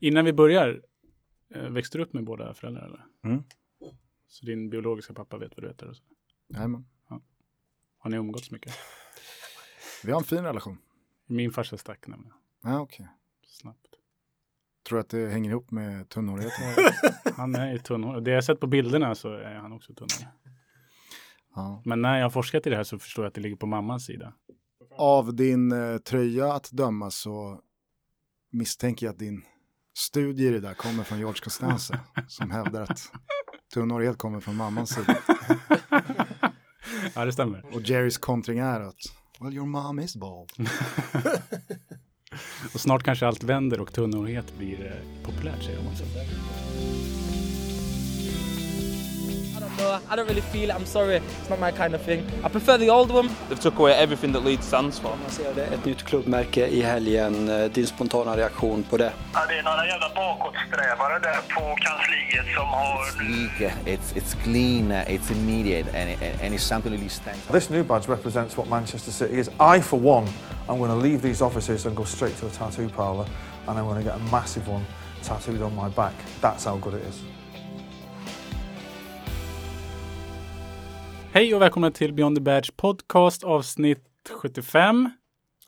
Innan vi börjar, eh, växte du upp med båda föräldrar eller? Mm. Så din biologiska pappa vet vad du heter? Jajamän. Har ni umgåtts mycket? Vi har en fin relation. Min farsa stack nämligen. Ja, okej. Snabbt. Tror du att det hänger ihop med tunnhårigheten? Han är ju tunnhårig. Det jag sett på bilderna så är han också tunnhårig. ja. Men när jag har forskat i det här så förstår jag att det ligger på mammans sida. Av din eh, tröja att döma så misstänker jag att din studie i det där kommer från George Costanza som hävdar att tunnhårighet kommer från mammans sida. Ja, det stämmer. Och Jerrys kontring är att Well, your mom is bald. Och snart kanske allt vänder och tunnhårighet blir eh, populärt, säger de också. I don't know. I don't really feel it. I'm sorry. It's not my kind of thing. I prefer the old one. They've took away everything that Leeds stands for. lanserade ett nytt klubbmärke i helgen. Eh, Din spontana reaktion på det? Ja, det är några jävla bakåtsträvare där på kansliet som har... sleek, it's it's clean, uh, it's immediate, and, it, and it's something that really stands out. This new badge represents what Manchester City is. I, for one, I'm going to leave these offices and go straight to a tattoo parlour, and I'm going to get a massive one tattooed on my back. That's how good it is. Hej och välkomna till Beyond the Badge podcast avsnitt 75.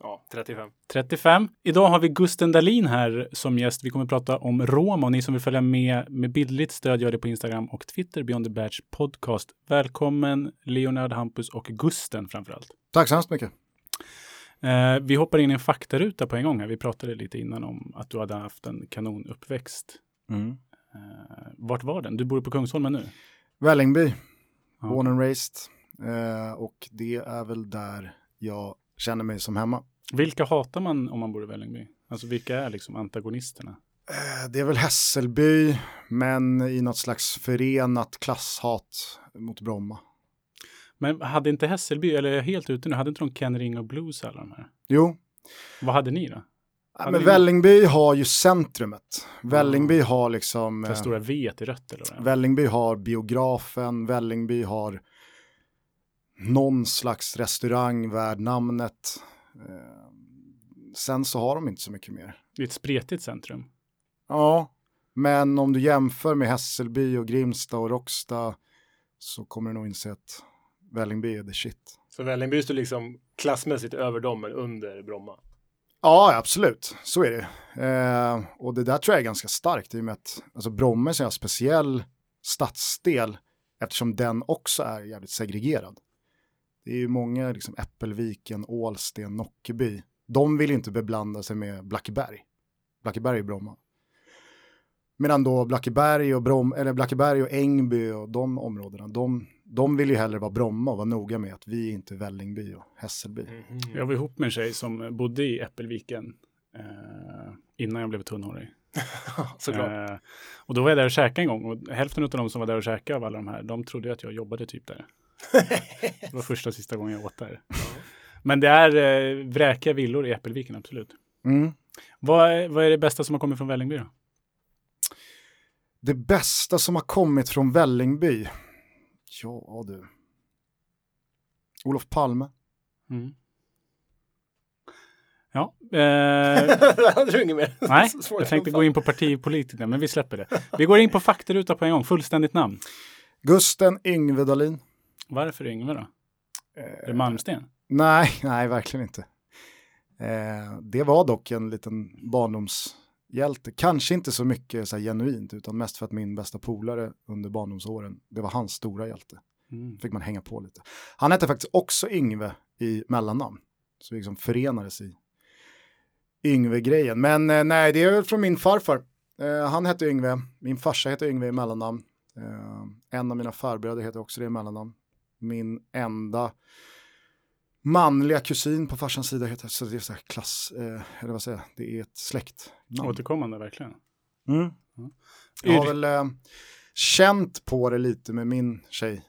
Ja, 35. 35. Idag har vi Gusten Dahlin här som gäst. Vi kommer att prata om Roma och ni som vill följa med med bildligt stöd gör det på Instagram och Twitter, Beyond the Badge podcast. Välkommen Leonard, Hampus och Gusten framförallt. Tack så hemskt mycket. Eh, vi hoppar in i en faktaruta på en gång här. Vi pratade lite innan om att du hade haft en kanonuppväxt. Mm. Eh, vart var den? Du bor på Kungsholmen nu? Vällingby, Ja. born and raised. Eh, och det är väl där jag känner mig som hemma. Vilka hatar man om man bor i Vällingby? Alltså vilka är liksom antagonisterna? Eh, Det är väl Hässelby, men i något slags förenat klasshat mot Bromma. Men hade inte Hässelby, eller helt ute nu, hade inte de Ken Ring och Blues alla de här? Jo, Vad hade ni då? Ja, men Vällingby har ju centrumet. Vällingby har liksom... Det eh, stora V i rött eller vad? Vällingby har biografen, Vällingby har någon slags restaurang värd namnet. Eh, sen så har de inte så mycket mer. Det är ett spretigt centrum. Ja, men om du jämför med Hässelby och Grimsta och Råcksta så kommer du nog inse att Vällingby är the shit. Så Vällingby står liksom klassmässigt över dem, men under Bromma. Ja, absolut. Så är det. Eh, och det där tror jag är ganska starkt i och med att alltså Bromma är en sån här speciell stadsdel eftersom den också är jävligt segregerad. Det är ju många, liksom Äppelviken, Ålsten, Nockeby. De vill inte beblanda sig med Blackeberg. Blackeberg är Bromma. Medan då Blackeberg och, Brom, eller Blackeberg och Ängby och de områdena, de, de vill ju hellre vara Bromma och vara noga med att vi är inte Vällingby och Hässelby. Jag var ihop med en tjej som bodde i Äppelviken eh, innan jag blev tunnhårig. Såklart. Eh, och då var jag där och käkade en gång och hälften av de som var där och käkade av alla de här, de trodde att jag jobbade typ där. det var första och sista gången jag åt där. Men det är eh, vräkiga villor i Äppelviken, absolut. Mm. Vad är, vad är det bästa som har kommit från Vällingby då? Det bästa som har kommit från Vällingby? Ja du. Olof Palme. Mm. Ja, eh, hade inget mer? nej, jag tänkte gå in på partipolitiker, men vi släpper det. Vi går in på faktaruta på en gång, fullständigt namn. Gusten Yngve Dahlin. Varför Yngve då? Är det Malmsten? Nej, nej, verkligen inte. Eh, det var dock en liten barndomshjälte. Kanske inte så mycket så här, genuint, utan mest för att min bästa polare under barndomsåren, det var hans stora hjälte. Mm. Fick man hänga på lite. Han hette faktiskt också Yngve i mellannamn. Så vi liksom förenades i Yngve-grejen. Men eh, nej, det är väl från min farfar. Eh, han hette Yngve, min farsa heter Yngve i mellannamn. Eh, en av mina farbröder heter också det i mellannamn. Min enda manliga kusin på farsans sida heter, så det är så här klass, eh, eller vad säger jag, det är ett släktnamn. Återkommande verkligen. Mm. Ja. Jag har väl eh, känt på det lite med min tjej.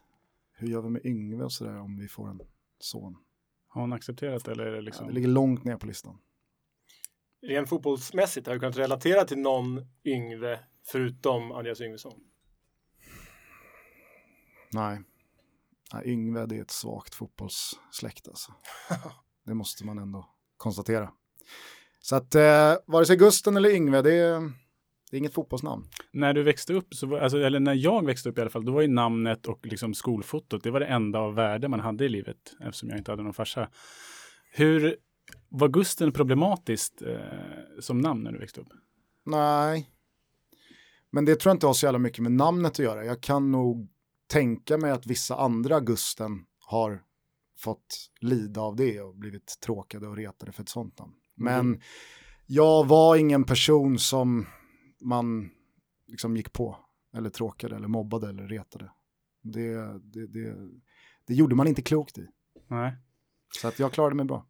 Hur gör vi med Yngve och sådär om vi får en son? Har hon accepterat eller är det Ja, liksom? det ligger långt ner på listan. Rent fotbollsmässigt, har du kunnat relatera till någon Yngve förutom Andreas Yngvesson? Nej. Nej, Yngve det är ett svagt fotbollssläkt alltså. Det måste man ändå konstatera. Så att eh, vare sig Gusten eller Yngve, det är, Det är inget fotbollsnamn. När du växte upp, var, alltså, eller när jag växte upp i alla fall, då var ju namnet och liksom skolfotot, det var det enda av värde man hade i livet, eftersom jag inte hade någon farsa. Hur, var Gusten problematiskt eh, som namn när du växte upp? Nej, men det tror jag inte har så jävla mycket med namnet att göra. Jag kan nog tänka mig att vissa andra Gusten har fått lida av det och blivit tråkade och retade för ett sånt namn. Men Mm. jag var ingen person som man liksom gick på eller tråkade eller mobbade eller retade. Det, det, det, det gjorde man inte klokt i. Nej. Så att jag klarade mig bra.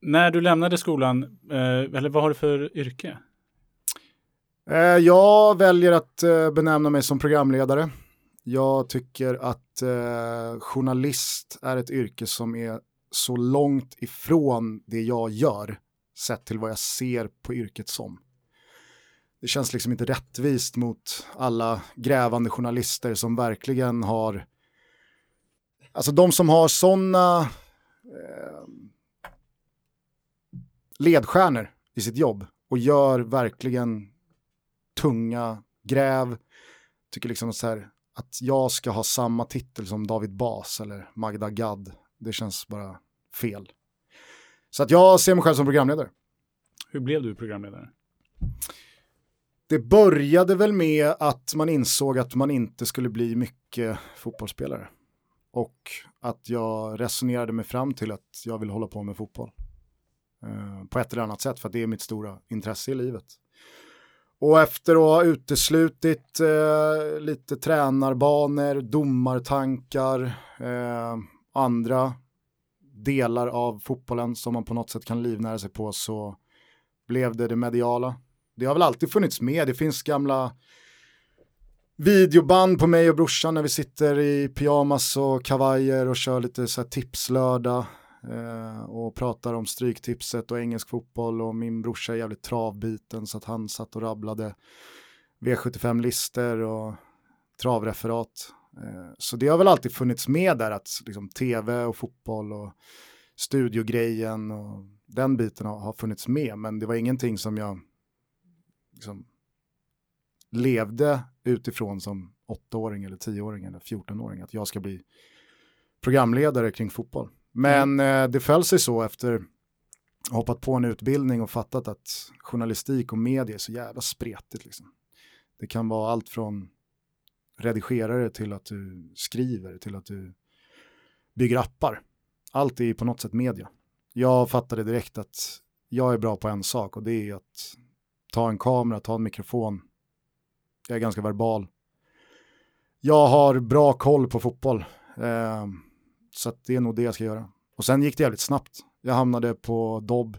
När du lämnade skolan, eh, eller vad har du för yrke? Eh, Jag väljer att eh, benämna mig som programledare. Jag tycker att eh, journalist är ett yrke som är så långt ifrån det jag gör sett till vad jag ser på yrket som. Det känns liksom inte rättvist mot alla grävande journalister som verkligen har, alltså de som har sådana eh, ledstjärnor i sitt jobb och gör verkligen tunga gräv. Tycker liksom så här, att jag ska ha samma titel som David Bas eller Magda Gad. Det känns bara fel. Så att jag ser mig själv som programledare. Hur blev du programledare? Det började väl med att man insåg att man inte skulle bli mycket fotbollsspelare. Och att jag resonerade mig fram till att jag vill hålla på med fotboll. Eh, på ett eller annat sätt, för det är mitt stora intresse i livet. Och efter att ha uteslutit eh, lite tränarbanor, domartankar, eh, andra delar av fotbollen som man på något sätt kan livnära sig på så blev det det mediala. Det har väl alltid funnits med, det finns gamla videoband på mig och brorsan när vi sitter i pyjamas och kavajer och kör lite så här tipslördag Eh, och pratar om stryktipset och engelsk fotboll och min brorsa är jävligt travbiten så att han satt och rabblade V75-lister och travreferat. Eh, så det har väl alltid funnits med där att liksom, tv och fotboll och studiogrejen och den biten har, har funnits med men det var ingenting som jag liksom, levde utifrån som åttaåring eller tioåring eller fjortonåring att jag ska bli programledare kring fotboll. Men eh, det föll sig så efter hoppat på en utbildning och fattat att journalistik och media är så jävla spretigt. Liksom. Det kan vara allt från redigerare till att du skriver till att du bygger appar. Allt är på något sätt media. Jag fattade direkt att jag är bra på en sak och det är att ta en kamera, ta en mikrofon. Jag är ganska verbal. Jag har bra koll på fotboll. Eh, så att det är nog det jag ska göra. Och sen gick det jävligt snabbt. Jag hamnade på Dobb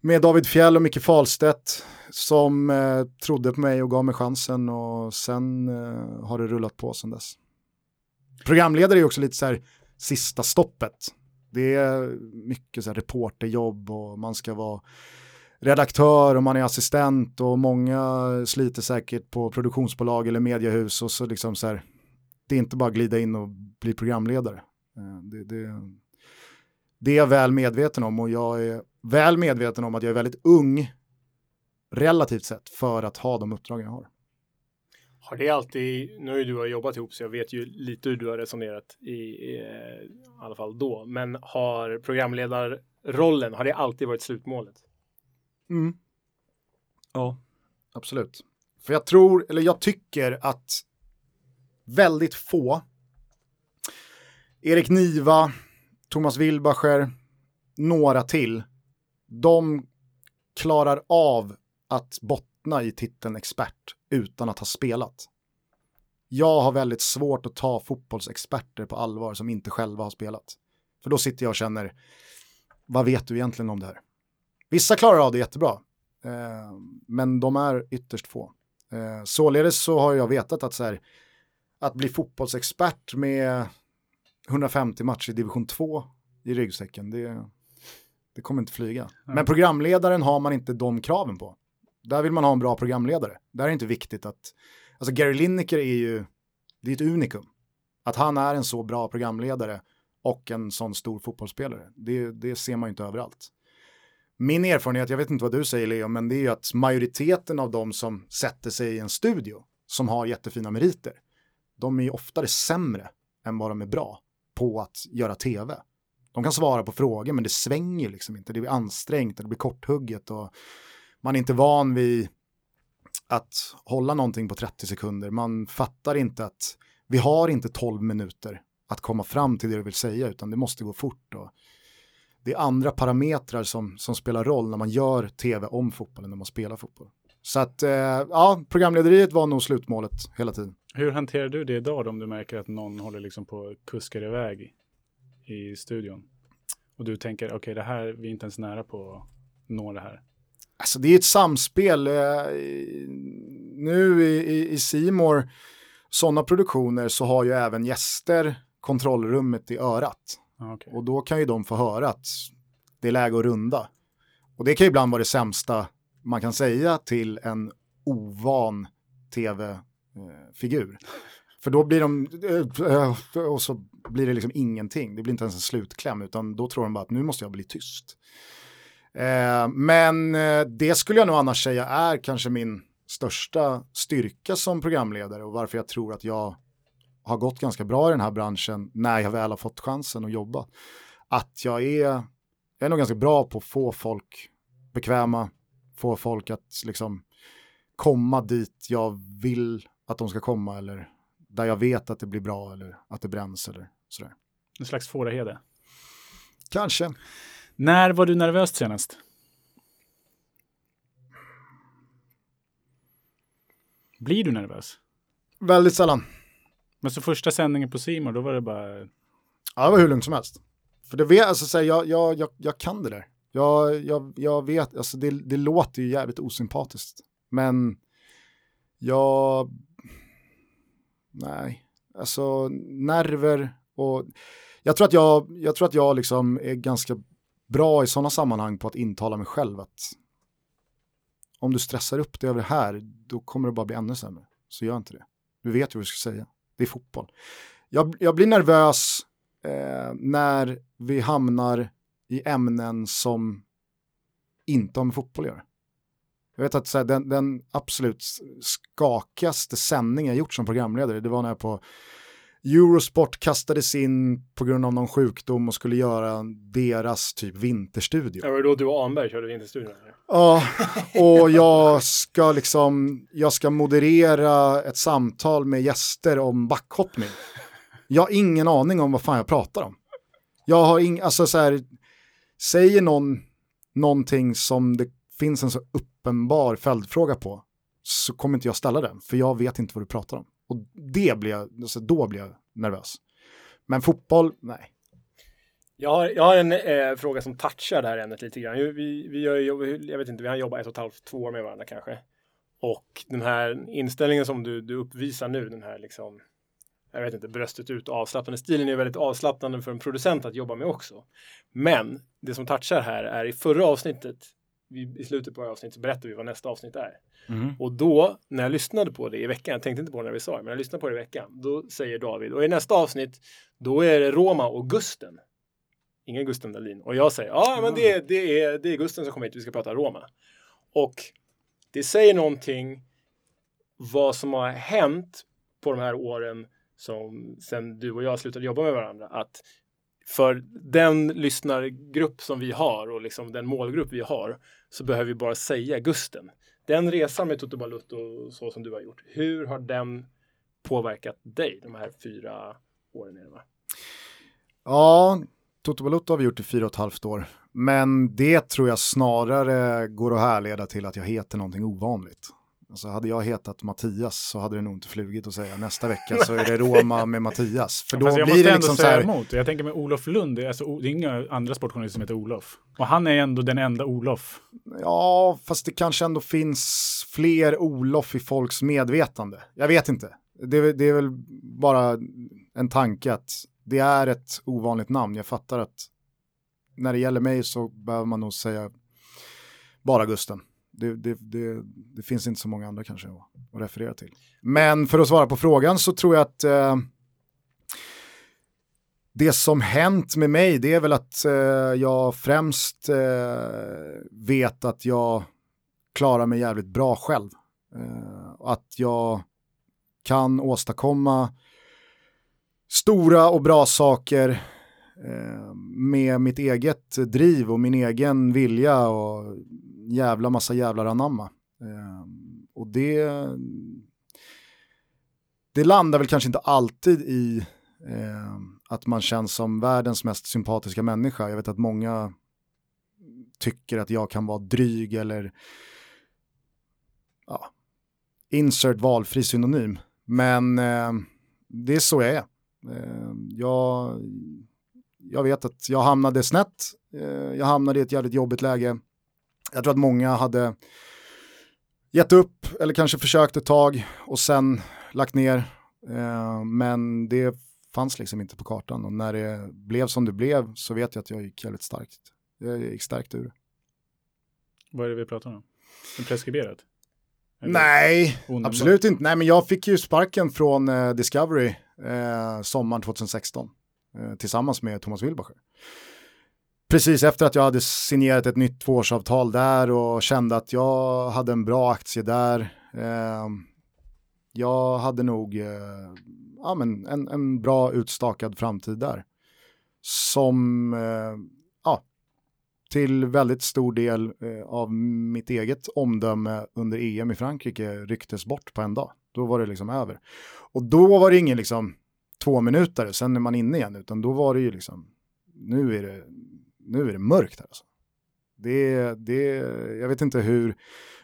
med David Fjäll och Micke Falstedt som eh, trodde på mig och gav mig chansen och sen eh, har det rullat på sen dess. Programledare är också lite så här sista stoppet. Det är mycket så här reporterjobb och man ska vara redaktör och man är assistent och många sliter säkert på produktionsbolag eller mediehus och så liksom så här, det är inte bara glida in och bli programledare. Eh, Det, det, det är jag väl medveten om och jag är väl medveten om att jag är väldigt ung relativt sett för att ha de uppdragen jag har. Har det alltid, nu har ju du har jobbat ihop så jag vet ju lite hur du har resonerat i, i, eh, i alla fall då, men har programledarrollen, har det alltid varit slutmålet? Mm. Ja, absolut. För jag tror, eller jag tycker att väldigt få, Erik Niva, Thomas Wilbacher, några till, de klarar av att bottna i titeln expert utan att ha spelat. Jag har väldigt svårt att ta fotbollsexperter på allvar som inte själva har spelat. För då sitter jag och känner, vad vet du egentligen om det här? Vissa klarar av det jättebra, eh, men de är ytterst få. Eh, således så har jag vetat att så här, att bli fotbollsexpert med 150 matcher i division 2 i ryggsäcken, det, det kommer inte flyga. Men programledaren har man inte de kraven på. Där vill man ha en bra programledare. Där är det inte viktigt att, alltså Gary Lineker är ju, det är ett unikum. Att han är en så bra programledare och en sån stor fotbollsspelare, det, det ser man ju inte överallt. min erfarenhet, jag vet inte vad du säger Leo, men det är ju att majoriteten av de som sätter sig i en studio som har jättefina meriter, de är ju oftare sämre än vad de är bra på att göra tv. De kan svara på frågor men det svänger liksom inte, det blir ansträngt, det blir korthugget och man är inte van vid att hålla någonting på 30 sekunder. Man fattar inte att vi har inte 12 minuter att komma fram till det du vill säga utan det måste gå fort. Och det är andra parametrar som, som spelar roll när man gör tv om fotbollen, när man spelar fotboll. Så att eh, ja, programlederiet var nog slutmålet hela tiden. Hur hanterar du det idag då, om du märker att någon håller liksom på och kuskar iväg i studion? Och du tänker, okej, okay, det här, vi är inte ens nära på att nå det här. Alltså det är ett samspel. Eh, nu i Simor sådana produktioner så har ju även gäster kontrollrummet i örat. Okay. Och då kan ju de få höra att det är läge att runda. Och det kan ju ibland vara det sämsta man kan säga till en ovan Eh, figur. För då blir de, eh, och så blir det liksom ingenting, det blir inte ens en slutkläm, utan då tror de bara att nu måste jag bli tyst. Eh, men det skulle jag nog annars säga är kanske min största styrka som programledare och varför jag tror att jag har gått ganska bra i den här branschen när jag väl har fått chansen att jobba. Att jag är, jag är nog ganska bra på att få folk bekväma, få folk att liksom komma dit jag vill att de ska komma eller där jag vet att det blir bra eller att det bränns eller sådär. En slags fåraherde? Kanske. När var du nervös senast? Blir du nervös? Väldigt sällan. Men så första sändningen på Simon, då var det bara... Ja, det var hur lugnt som helst. För det vet, alltså, så här, jag, jag, jag, jag kan det där. Jag, jag, jag vet, alltså det, det låter ju jävligt osympatiskt. Men jag... Nej, alltså nerver och... Jag tror att jag, jag, tror att jag liksom är ganska bra i sådana sammanhang på att intala mig själv att om du stressar upp dig över det här, då kommer det bara bli ännu sämre. Så gör inte det. Du vet ju vad du ska säga. Det är fotboll. Jag, jag blir nervös eh, när vi hamnar i ämnen som inte har med fotboll att göra. Jag vet att så här, den, den, absolut skakigaste sändning jag gjort som programledare, det var när jag på Eurosport kastades in på grund av någon sjukdom och skulle göra deras typ vinterstudio. Ja, var det då du och Anberg körde vinterstudion? Ja, och jag ska liksom, jag ska moderera ett samtal med gäster om backhoppning. Jag har ingen aning om vad fan jag pratar om. Jag har ing, alltså så här, säger någon någonting som det finns en så uppenbar följdfråga på så kommer inte jag ställa den, för jag vet inte vad du pratar om. Och det blir jag, alltså då blir jag nervös. Men fotboll, nej. Jag har, jag har en eh, fråga som touchar det här ämnet lite grann. Vi, vi gör, jag vet inte, vi har jobbat ett och ett halvt, två år med varandra kanske. Och den här inställningen som du, du uppvisar nu, den här liksom, jag vet inte, bröstet ut avslappnande stilen är väldigt avslappnande för en producent att jobba med också. Men det som touchar här är i förra avsnittet, i slutet på avsnittet berättar vi vad nästa avsnitt är. Mm. Och då, när jag lyssnade på det i veckan, jag tänkte inte på det när vi sa det, men jag lyssnade på det i veckan, då säger David, och i nästa avsnitt, då är det Roma och Gusten. Ingen Gusten Dahlin. Och jag säger, ja, men det, det, är, det är Gusten som kommer hit, vi ska prata Roma. Och det säger någonting vad som har hänt på de här åren som sen du och jag slutade jobba med varandra. Att för den lyssnargrupp som vi har och liksom den målgrupp vi har så behöver vi bara säga Gusten. Den resan med Toto Balutto så som du har gjort, hur har den påverkat dig de här fyra åren? Är det, va? Ja, Toto Balutto har vi gjort i fyra och ett halvt år. Men det tror jag snarare går att härleda till att jag heter någonting ovanligt. Alltså hade jag hetat Mattias så hade det nog inte flugit att säga nästa vecka så är det Roma med Mattias. För då jag blir det liksom så här, emot. Jag tänker med Olof Lund, det är, alltså, det är inga andra sportjournalister som heter Olof. Och han är ändå den enda Olof. ja fast det kanske ändå finns fler Olof i folks medvetande. Jag vet inte. Det, det är väl bara en tanke att det är ett ovanligt namn. Jag fattar att när det gäller mig så behöver man nog säga bara Gusten. Det, det, det, det, finns inte så många andra kanske att, att, referera till. Men för att svara på frågan så tror jag att eh, det som hänt med mig det är väl att eh, jag främst eh, vet att jag klarar mig jävligt bra själv. Eh, att jag kan åstadkomma stora och bra saker eh, med mitt eget driv och min egen vilja och jävla massa jävlar anamma. Eh, och det, det landar väl kanske inte alltid i eh, att man känns som världens mest sympatiska människa. Jag vet att många tycker att jag kan vara dryg eller ja, insert valfri synonym. Men eh, det är så jag är. Eh, jag, jag vet att jag hamnade snett. Eh, jag hamnade i ett jävligt jobbigt läge. Jag tror att många hade gett upp eller kanske försökt ett tag och sen lagt ner. Eh, men det fanns liksom inte på kartan och när det blev som det blev så vet jag att jag gick jävligt starkt. Jag gick starkt ur. Vad är det vi pratar om? En preskriberat? Eller Nej, absolut inte. Nej, men jag fick ju sparken från eh, Discovery eh, sommaren 2016 eh, tillsammans med Thomas Wilbacher. Precis efter att jag hade signerat ett nytt tvåårsavtal där och kände att jag hade en bra aktie där. Eh, jag hade nog eh, ja, men en, en bra utstakad framtid där. Som eh, ja, till väldigt stor del eh, av mitt eget omdöme under EM i Frankrike rycktes bort på en dag. Då var det liksom över. Och då var det ingen liksom två minuter, sen är man inne igen, utan då var det ju liksom, nu är det, nu är det mörkt här alltså. Det, det, jag vet inte hur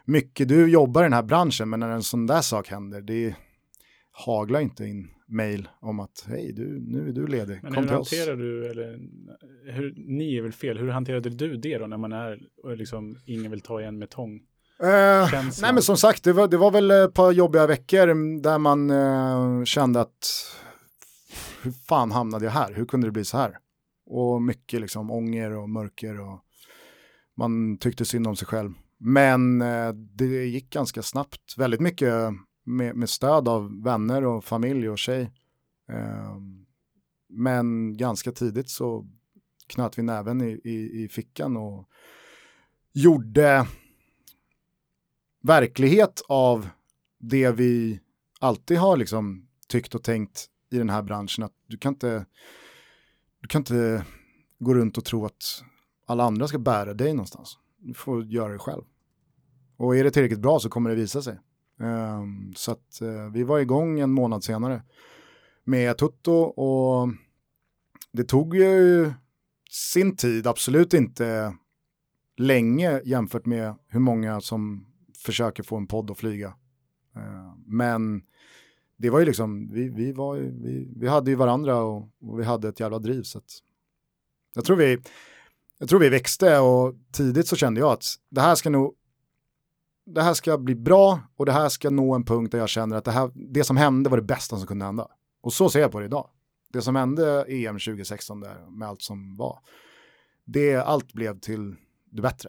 mycket du jobbar i den här branschen, men när en sån där sak händer, det haglar inte in mail om att hej, du, nu är du ledig, Men kom hur till oss. hanterar du, eller hur, ni är väl fel, hur hanterade du det då när man är och liksom ingen vill ta igen med tång? Eh, nej men som sagt, det var, det var väl ett par jobbiga veckor där man eh, kände att hur fan hamnade jag här? Hur kunde det bli så här? Och mycket liksom ånger och mörker och man tyckte synd om sig själv. Men eh, det gick ganska snabbt, väldigt mycket med, med stöd av vänner och familj och tjej. Eh, men ganska tidigt så knöt vi näven i, i, i fickan och gjorde verklighet av det vi alltid har liksom tyckt och tänkt i den här branschen. Att du kan inte, du kan inte gå runt och tro att alla andra ska bära dig någonstans. Du får göra det själv. Och är det tillräckligt bra så kommer det visa sig. Ehm, så att eh, vi var igång en månad senare med Tutto och det tog ju sin tid, absolut inte länge jämfört med hur många som försöker få en podd att flyga. Ehm, men det var ju liksom, vi, vi, var ju, vi, vi hade ju varandra och, och vi hade ett jävla driv. Så att jag, tror vi, jag tror vi växte och tidigt så kände jag att det här ska nog det här ska bli bra och det här ska nå en punkt där jag känner att det, här, det som hände var det bästa som kunde hända. Och så ser jag på det idag. Det som hände EM 2016 där med allt som var, det, allt blev till det bättre.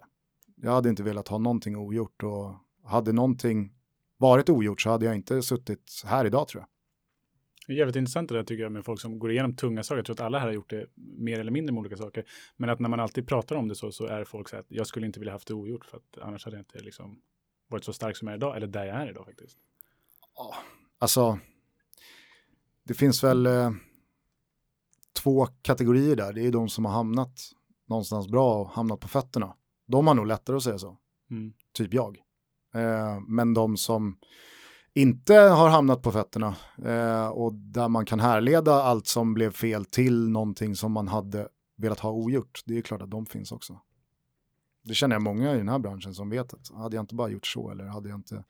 Jag hade inte velat ha någonting ogjort och hade någonting varit ogjort så hade jag inte suttit här idag tror jag. Det är jävligt intressant det där tycker jag med folk som går igenom tunga saker. Jag tror att alla här har gjort det mer eller mindre med olika saker. Men att när man alltid pratar om det så, så är folk så här att jag skulle inte vilja haft det ogjort för att annars hade jag inte liksom varit så stark som jag är idag, eller där jag är idag faktiskt. Alltså, det finns väl eh, två kategorier där. Det är de som har hamnat någonstans bra och hamnat på fötterna. De har nog lättare att säga så, Mm. typ jag. Eh, men de som inte har hamnat på fötterna eh, och där man kan härleda allt som blev fel till någonting som man hade velat ha ogjort, det är klart att de finns också. Det känner jag många i den här branschen som vet att hade jag inte bara gjort så eller hade jag inte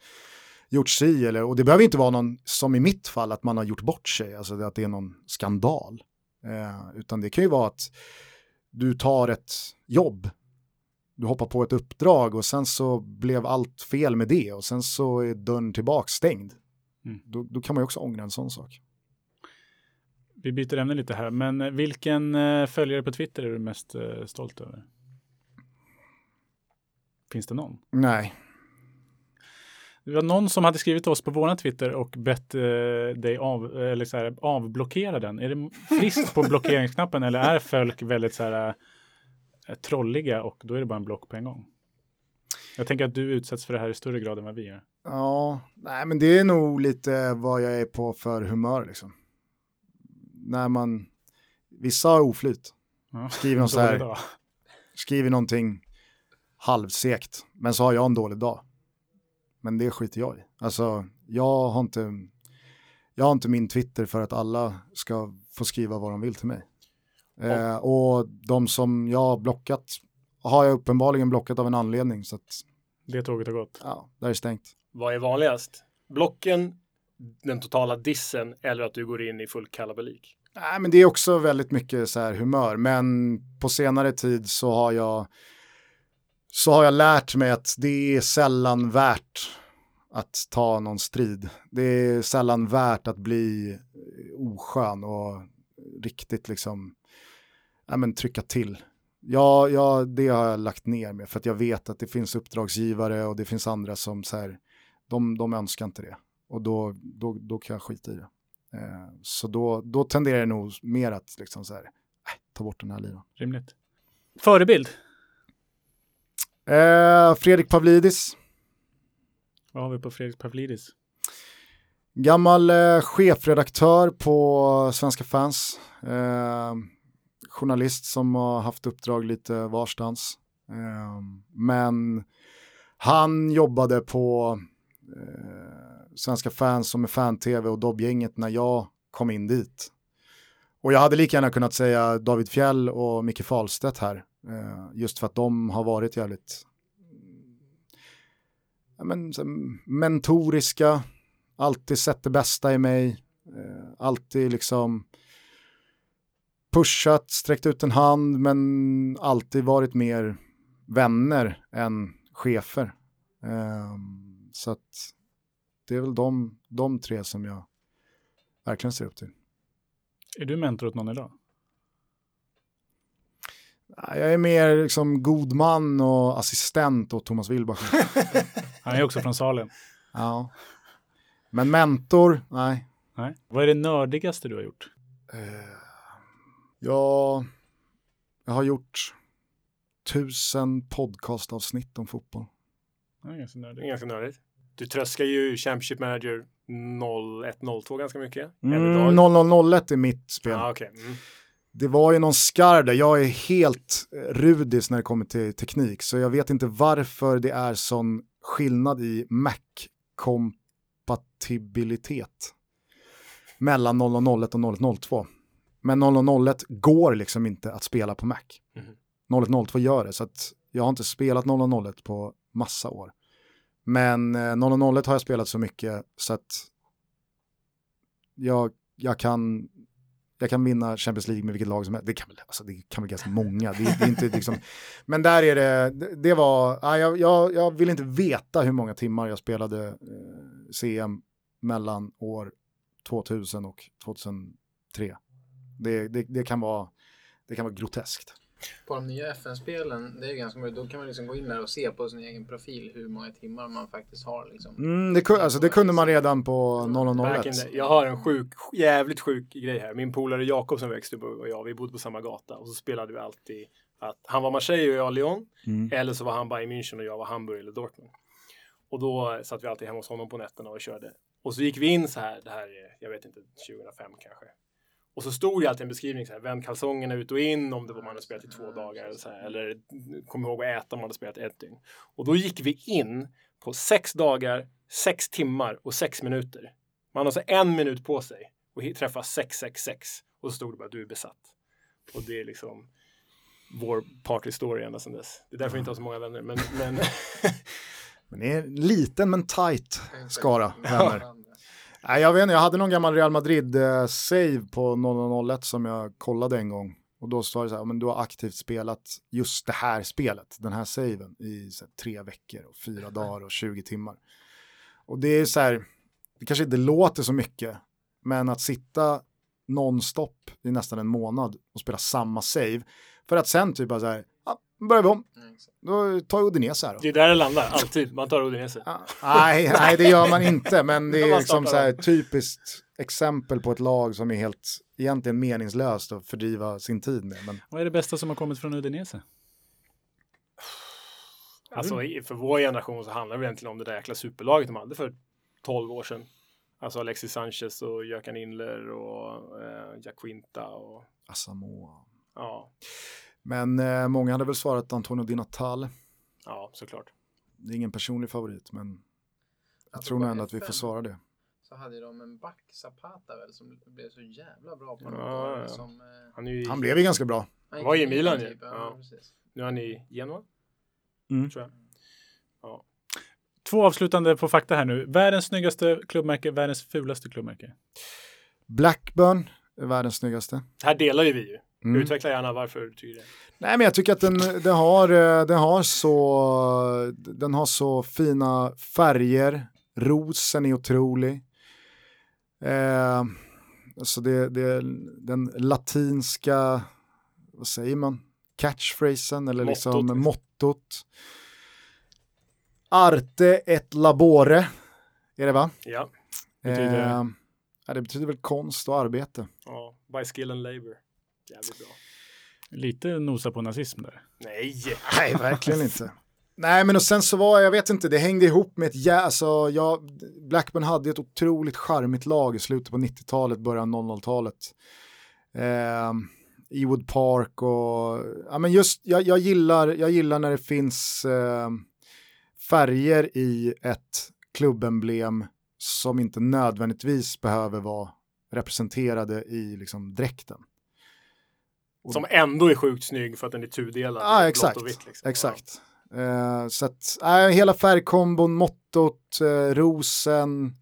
gjort si eller, och det behöver inte vara någon, som i mitt fall, att man har gjort bort sig, alltså att det är någon skandal. Eh, utan det kan ju vara att du tar ett jobb, du hoppar på ett uppdrag och sen så blev allt fel med det och sen så är dörren tillbaka stängd. Mm. Då, då kan man ju också ångra en sån sak. Vi byter ämne lite här, men vilken eh, följare på Twitter är du mest eh, stolt över? Finns det någon? Nej, Det var någon som hade skrivit till oss på våran Twitter och bett eh, dig av, eller så här, avblockera den. Är det friskt på blockeringsknappen eller är folk väldigt så här, eh, trolliga och då är det bara en block på en gång? Jag tänker att du utsätts för det här i större grad än vad vi gör. Ja, nej men det är nog lite vad jag är på för humör liksom. När man, vissa har oflyt. Ja, Skriver någon så här, dag. skriver någonting halvsekt, men så har jag en dålig dag. Men det skiter jag i. Alltså, jag har inte, jag har inte min Twitter för att alla ska få skriva vad de vill till mig. Eh, och de som jag har blockat har jag uppenbarligen blockat av en anledning, så att Det tåget har gått. ja, där är stängt. Vad är vanligast? Blocken, den totala dissen eller att du går in i full kalabalik? Nej, men det är också väldigt mycket så här humör, men på senare tid så har jag så har jag lärt mig att det är sällan värt att ta någon strid. Det är sällan värt att bli oskön och riktigt liksom ja, men trycka till. Ja, ja, det har jag lagt ner med för att jag vet att det finns uppdragsgivare och det finns andra som så här, de, de önskar inte det och då, då, då kan jag skita i det. Eh, så då, då tenderar det nog mer att liksom så här, äh, ta bort den här liran. Rimligt. Förebild. Eh, Fredrik Pavlidis, Vad har vi på Fredrik Pavlidis? gammal eh, chefredaktör på Svenska fans. Eh, journalist som har haft uppdrag lite varstans. Ehm, men han jobbade på eh, Svenska fans som är fan-tv och Dobbgänget när jag kom in dit. Och jag hade lika gärna kunnat säga David Fjell och Micke Fahlstedt här. Eh, just för att de har varit jävligt ja, men, mentoriska, alltid sett det bästa i mig, eh, alltid liksom pushat, sträckt ut en hand, men alltid varit mer vänner än chefer. Eh, så att det är väl de, de tre som jag verkligen ser upp till. Är du mentor åt någon idag? Jag är mer liksom god man och assistent åt Thomas Wilbacher. Han är också från Salem. ja. Men mentor, nej. Nej. Vad är det nördigaste du har gjort? Jag, jag har gjort tusen podcastavsnitt om fotboll. Ja, ganska Det är nördigt. ganska nördigt. Du tröskar ju Championship Manager 01-02 ganska mycket. Mm, idag. 0001 är mitt spel. Ja, okej. Mm. Det var ju någon skarv där. Jag är helt eh, rudis när det kommer till teknik, så jag vet inte varför det är sån skillnad i Mac-kompatibilitet mellan 0001 och 0102. Men 0001 går liksom inte att spela på Mac. Mhm. 0102 gör det, så att jag har inte spelat 0001 på massa år. Men eh, 0001 har jag spelat så mycket så att jag, jag, kan, jag kan vinna Champions League med vilket lag som helst. Det kan väl, alltså, det kan väl ganska många. Det, det är inte liksom, men där är det, det, var, ja, jag, jag, jag vill inte veta hur många timmar jag spelade eh, CM mellan år 2000 och 2003. Det, det, det, kan, vara, det kan vara groteskt. På de nya FN-spelen, det är ganska möjligt. Då kan man liksom gå in där och se på sin egen profil hur många timmar man faktiskt har. Liksom. Mm, det, alltså, det kunde man redan på Back in 0001. the- Jag har en sjuk, jävligt sjuk grej här. Min polare Jakob som växte upp och jag, vi bodde på samma gata och så spelade vi alltid att han var Marseille och jag Lyon. Mm. Eller så var han Bayern München och jag var Hamburg eller Dortmund. Och då satt vi alltid hemma hos honom på nätterna och körde. Och så gick vi in så här, det här är, jag vet inte, 2005 kanske. Och så stod det alltid en beskrivning så här, vänd kalsongerna ut och in om det var man hade spelat i två dagar eller så här. Eller kom ihåg att äta om man hade spelat ett dygn. Och då gick vi in på sex dagar, sex timmar och sex minuter. Man har så en minut på sig och träffa 666 och så stod det bara du är besatt. Och det är liksom vår partystory ända sedan dess. Det är därför vi inte har så många vänner. Men, men Men det är en liten men tight skara vänner. Nej, jag vet inte, jag hade någon gammal Real Madrid-save eh, på 0001 som jag kollade en gång. Och då sa det så här, men du har aktivt spelat just det här spelet, den här saven, i så här, tre veckor och fyra dagar och 20 timmar. Och det är så här, det kanske inte låter så mycket, men att sitta nonstop i nästan en månad och spela samma save, för att sen typ bara så här, börjar vi om. Då tar vi Udinese här då. Det är där det landar, alltid. Man tar Udinese. Nej, nej, det gör man inte, men det är liksom så här typiskt exempel på ett lag som är helt egentligen meningslöst att fördriva sin tid med. Men Vad är det bästa som har kommit från Udinese? Alltså för vår generation så handlar det egentligen om det där jäkla superlaget de hade för 12 år sedan. Alltså Alexis Sanchez och Jökan Inler och eh, Jack Quinta och Asamoah. ja, Men eh, många hade väl svarat Antonio Di Natale. ja såklart. Det är ingen personlig favorit, men jag Alltså, tror nog ändå att vi F5 får svara det. Så hade de en back, Zapata väl, som blev så jävla bra på Ja, något ja. Som, eh, Han, är ju, Han blev ju ganska bra. han var gick i Milan typ, ju. Ja, nu är han i Genoa, Mm. tror jag. Ja. Två avslutande på fakta här nu. Världens snyggaste klubbmärke, världens fulaste klubbmärke. Blackburn är världens snyggaste. Här delar ju vi ju. Mm. Utveckla gärna varför du tycker det. Nej, men jag tycker att den, den, har, eh, den, har så, den har så fina färger. Rosen är otrolig. Eh, alltså det, det, den latinska, vad säger man, catchphrasen eller liksom Mottot, liksom. mottot. Arte et labore, är det va? Ja, Betyder- Eh, ja, det betyder väl konst och arbete. ja. by skill and labor. Jävligt bra. Lite nosa på nazism där. Nej! Nej, verkligen inte. Nej, men och sen så var, jag vet inte, det hängde ihop med ett, ja, alltså, jag, Blackburn hade ett otroligt charmigt lag i slutet på 90-talet, början av 00-talet. Eh, Ewood Park och, ja men just, jag, jag, gillar, jag gillar när det finns eh, färger i ett klubbemblem som inte nödvändigtvis behöver vara representerade i liksom dräkten. Som ändå är sjukt snygg för att den är tudelad. Ja, blått exakt. vitt, liksom. Exakt. Eh, så att, äh, hela färgkombon, mottot, eh, rosen.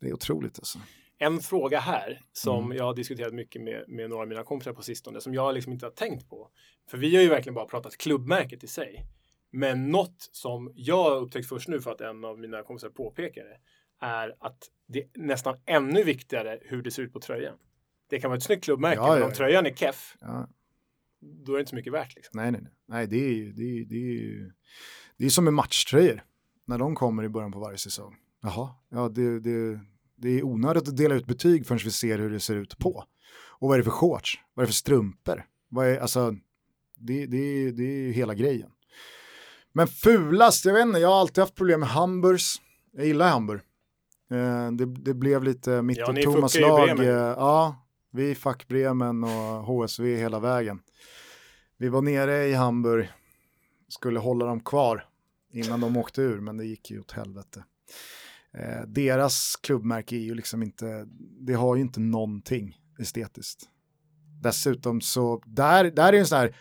Det är otroligt alltså. En fråga här som Mm. jag har diskuterat mycket med, med några av mina kompisar på sistone som jag liksom inte har tänkt på. För vi har ju verkligen bara pratat klubbmärket i sig. Men något som jag har upptäckt först nu för att en av mina kompisar påpekar det är att det är nästan ännu viktigare hur det ser ut på tröjan. Det kan vara ett snyggt klubbmärke, Ja, men om ja. tröjan är keff, då är det inte så mycket värt. Liksom. Nej, nej, nej. nej det, är, ju- det, är, det, är, det är som med matchtröjor. När de kommer i början på varje säsong. Jaha, ja, det, det, det är onödigt att dela ut betyg förrän vi ser hur det ser ut på. Och vad är det för shorts? Vad är det för strumpor? Vad är, alltså, det, det, det är ju hela grejen. Men fulast, jag vet inte, jag har alltid haft problem med Hamburgs. Jag gillar Hamburg. Eh, det, det blev lite mitt Ja, och Thomas lag. Eh, ja, vi Fack Bremen och HSV hela vägen. Vi var nere i Hamburg, skulle hålla dem kvar innan de åkte ur, men det gick ju åt helvete. Eh, deras klubbmärke är ju liksom inte, det har ju inte någonting estetiskt. Dessutom så, där, där är en sån här,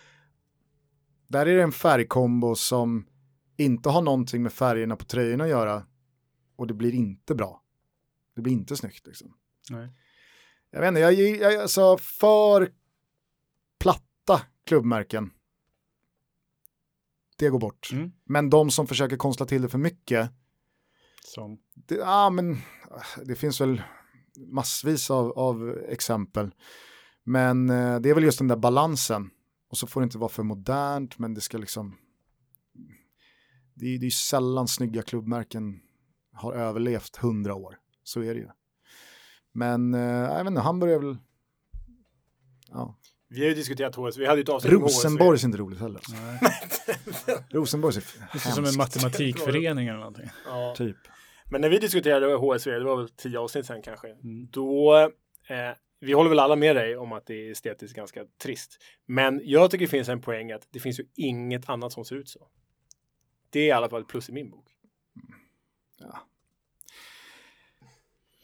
där är det en färgkombo som inte har någonting med färgerna på tröjorna att göra och det blir inte bra. Det blir inte snyggt liksom. Nej. Jag vet inte, jag, jag, alltså för platta klubbmärken. Det går bort. Mm. Men de som försöker konstla till det för mycket, Som. det, ja, men, det finns väl massvis av, av exempel. Men eh, det är väl just den där balansen. Och så får det inte vara för modernt, men det ska liksom... Det är ju sällan snygga klubbmärken har överlevt hundra år. Så är det ju. Men eh, jag vet inte, Hamburg är väl... Ja. Vi har ju diskuterat HSV, vi hade ju ett avsnitt Rosenborg är inte roligt heller. Alltså. Nej. Rosenborg är Det är som en matematikförening eller någonting. Ja. typ. Men när vi diskuterade HSV, det var väl tio avsnitt sen kanske, Mm. då eh, vi håller väl alla med dig om att det är estetiskt ganska trist. Men jag tycker det finns en poäng att det finns ju inget annat som ser ut så. Det är i alla fall ett plus i min bok. Ja,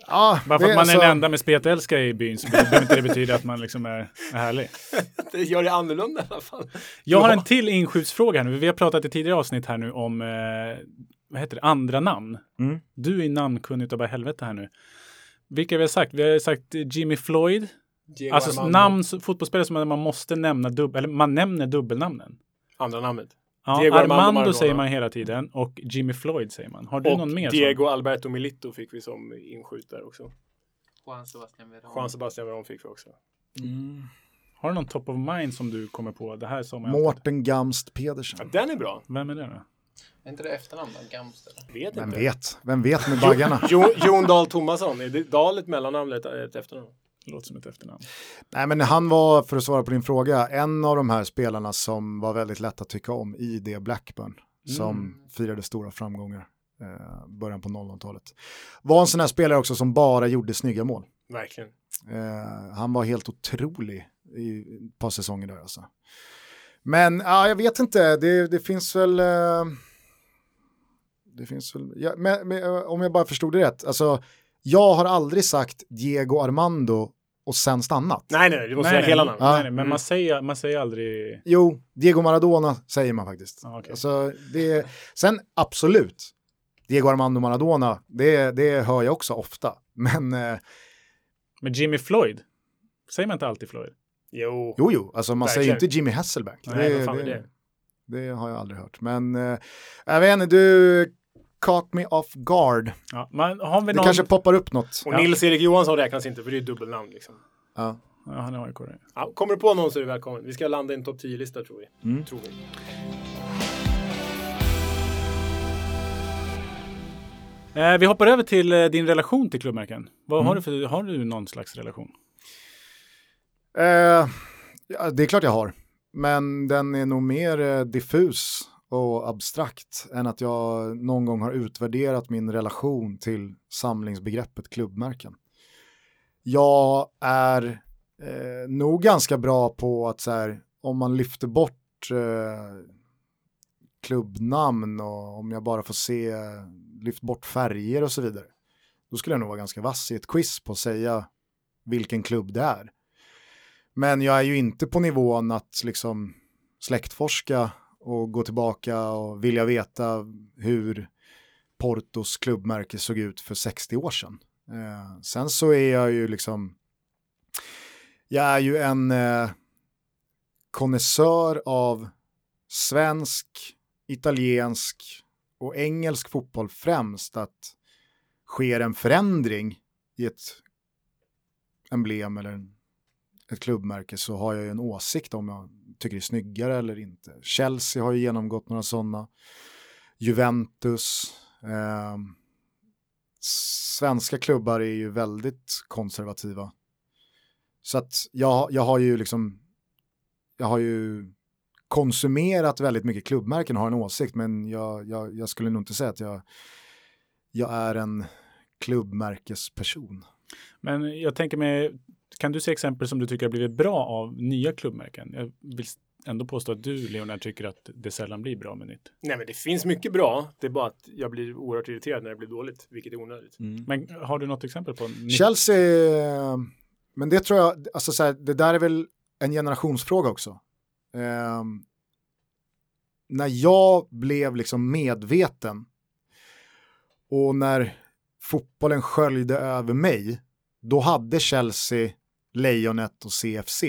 Bara för att man är alltså- den enda med spetälskare i byn så behöver inte det betyda att man liksom är, är härlig. Det gör det annorlunda i alla fall. Jag har Ja. en till inskjutsfråga här nu. Vi har pratat i tidigare avsnitt här nu om eh, vad heter det? andra namn. Mm. Du är namnkunnig utav bara helvete här nu. Vilka vi har sagt? Vi har sagt Jimmy Floyd. Alltså namn, fotbollsspelare som man måste nämna dubbel, eller man nämner dubbelnamnen. Andra namnet. Ja, Diego Armando, Armando säger man hela tiden och Jimmy Floyd säger man. Har du Och någon mer? Diego Alberto Milito fick vi som inskjutare också. Juan Sebastian Veron. Juan Sebastian Veron fick vi också. Som? Har du någon top of mind som du kommer på? Det här som Mårten Gamst Pedersen. Ja, den är bra. Vem är det då? Är inte det efternamn då? Gamst eller? Vet Vem inte. vet? Vem vet med baggarna? Jo, Jon Dahl Tomasson. Är det Dahl ett mellannamn eller ett, ett efternamn? Låter som ett efternamn. Nej, men han var, för att svara på din fråga, en av de här spelarna som var väldigt lätt att tycka om i det Blackburn, som firade stora framgångar eh, början på 00-talet. Var en sån här spelare också som bara gjorde snygga mål. Verkligen. Eh, han var helt otrolig i ett par säsonger där alltså. Men ja, jag vet inte, det, det finns väl... Eh, det finns väl ja, men, men, eh, om jag bara förstod det rätt, alltså jag har aldrig sagt Diego Armando och sen stannat. Nej, nej, du måste Nej, säga hela nej, namnet. Ja. nej, nej, men Mm. man, säger, man säger aldrig... Jo, Diego Maradona säger man faktiskt. Ja, okej. Alltså, det, sen absolut, Diego Armando Maradona, det, det hör jag också ofta. Men eh, Men Jimmy Floyd? Säger man inte alltid Floyd? Jo. jo, jo, alltså man säger Verkligen. inte Jimmy Hasselback. Nej, det, vad fan är det, det? det har jag aldrig hört. Men eh, jag vet inte, du caught me off guard. Ja, men har vi Det någon... kanske poppar upp något. Och Ja. Nils-Erik Johansson räknas inte för det är ju dubbelnamn liksom. Ja. Ja, han är AIK. Ja, kommer du på någon så är du välkommen. Vi ska landa i en topp 10-lista tror vi. Mm. Tror vi. Eh, vi hoppar över till eh, din relation till klubbmärken. Vad Mm. har, du för, har du någon slags relation? Eh, ja, det är klart jag har. Men den är nog mer eh, diffus och abstrakt än att jag någon gång har utvärderat min relation till samlingsbegreppet klubbmärken. Jag är eh, nog ganska bra på att så här, om man lyfter bort eh, klubbnamn och om jag bara får se, lyft bort färger och så vidare. Då skulle jag nog vara ganska vass i ett quiz på att säga vilken klubb det är. Men jag är ju inte på nivån att liksom släktforska och gå tillbaka och vilja veta hur Portos klubbmärke såg ut för 60 år sedan. Eh, sen så är jag ju liksom, jag är ju en eh, konnässör av svensk, italiensk och engelsk fotboll främst att sker en förändring i ett emblem eller ett klubbmärke så har jag ju en åsikt om tycker är snyggare eller inte. Chelsea har ju genomgått några sådana. Juventus. Eh, svenska klubbar är ju väldigt konservativa. Så att jag, jag har ju liksom, jag har ju konsumerat väldigt mycket klubbmärken och har en åsikt men jag, jag, jag skulle nog inte säga att jag, jag är en klubbmärkesperson. Men jag tänker mig, kan du se exempel som du tycker har blivit bra av nya klubbmärken? Jag vill ändå påstå att du, Leonard, tycker att det sällan blir bra med nytt. Nej, men det finns mycket bra. Det är bara att jag blir oerhört irriterad när det blir dåligt, vilket är onödigt. Men har du något exempel på nytt? Chelsea, men det tror jag, alltså så här, det där är väl en generationsfråga också. Ehm, när jag blev liksom medveten och när fotbollen sköljde över mig, då hade Chelsea lejonet och CFC.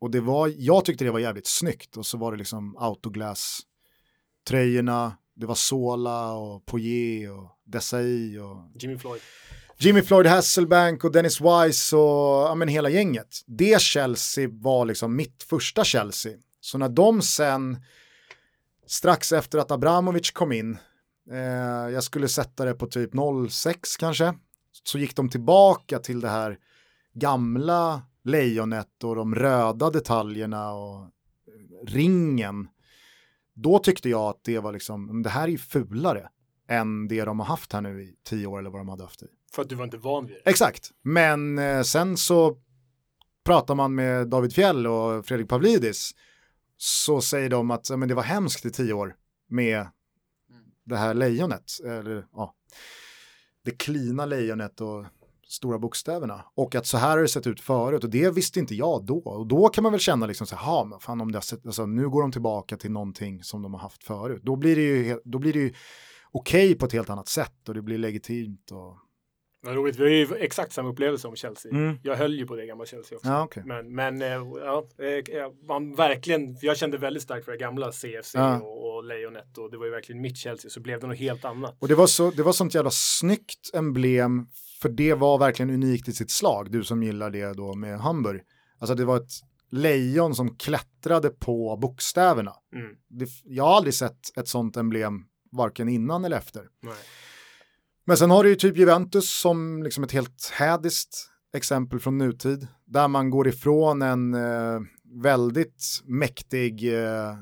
Och det var, jag tyckte det var jävligt snyggt och så var det liksom autoglass-tröjorna, det var Sola och Poirier och Desai och Jimmy Floyd. Jimmy Floyd Hasselbank och Dennis Wise och ja, men hela gänget. Det Chelsea var liksom mitt första Chelsea. Så när de sen, strax efter att Abramovic kom in, eh, jag skulle sätta det på typ 06 kanske, så gick de tillbaka till det här gamla lejonet och de röda detaljerna och ringen. Då tyckte jag att det var liksom, det här är ju fulare än det de har haft här nu i tio år eller vad de hade haft i. För att du var inte van vid det. Exakt, men eh, sen så pratar man med David Fjell och Fredrik Pavlidis så säger de att men det var hemskt i tio år med det här lejonet, eller ja, det klina lejonet och stora bokstäverna. Och att så här har det sett ut förut och det visste inte jag då. Och då kan man väl känna liksom så här, "Ha, men fan om det sett, alltså, nu går de tillbaka till någonting som de har haft förut. Då blir det ju, då blir det ju okej på ett helt annat sätt och det blir legitimt. Och... Vad roligt, vi har ju exakt samma upplevelse om Chelsea. Mm. Jag höll ju på det gamla Chelsea också. Ja, okej. Men, men eh, ja, eh, man verkligen, jag kände väldigt starkt för det gamla CFC Ja. och, och Lejonet och det var ju verkligen mitt Chelsea, så blev det något helt annat. Och det var, så, det var sånt jävla snyggt emblem, för det var verkligen unikt i sitt slag, du som gillar det då med Hamburg. Alltså det var ett lejon som klättrade på bokstäverna. Mm. Det, jag har aldrig sett ett sånt emblem varken innan eller efter. Nej. Men sen har du ju typ Juventus som liksom ett helt hädiskt exempel från nutid. Där man går ifrån en eh, väldigt mäktig eh,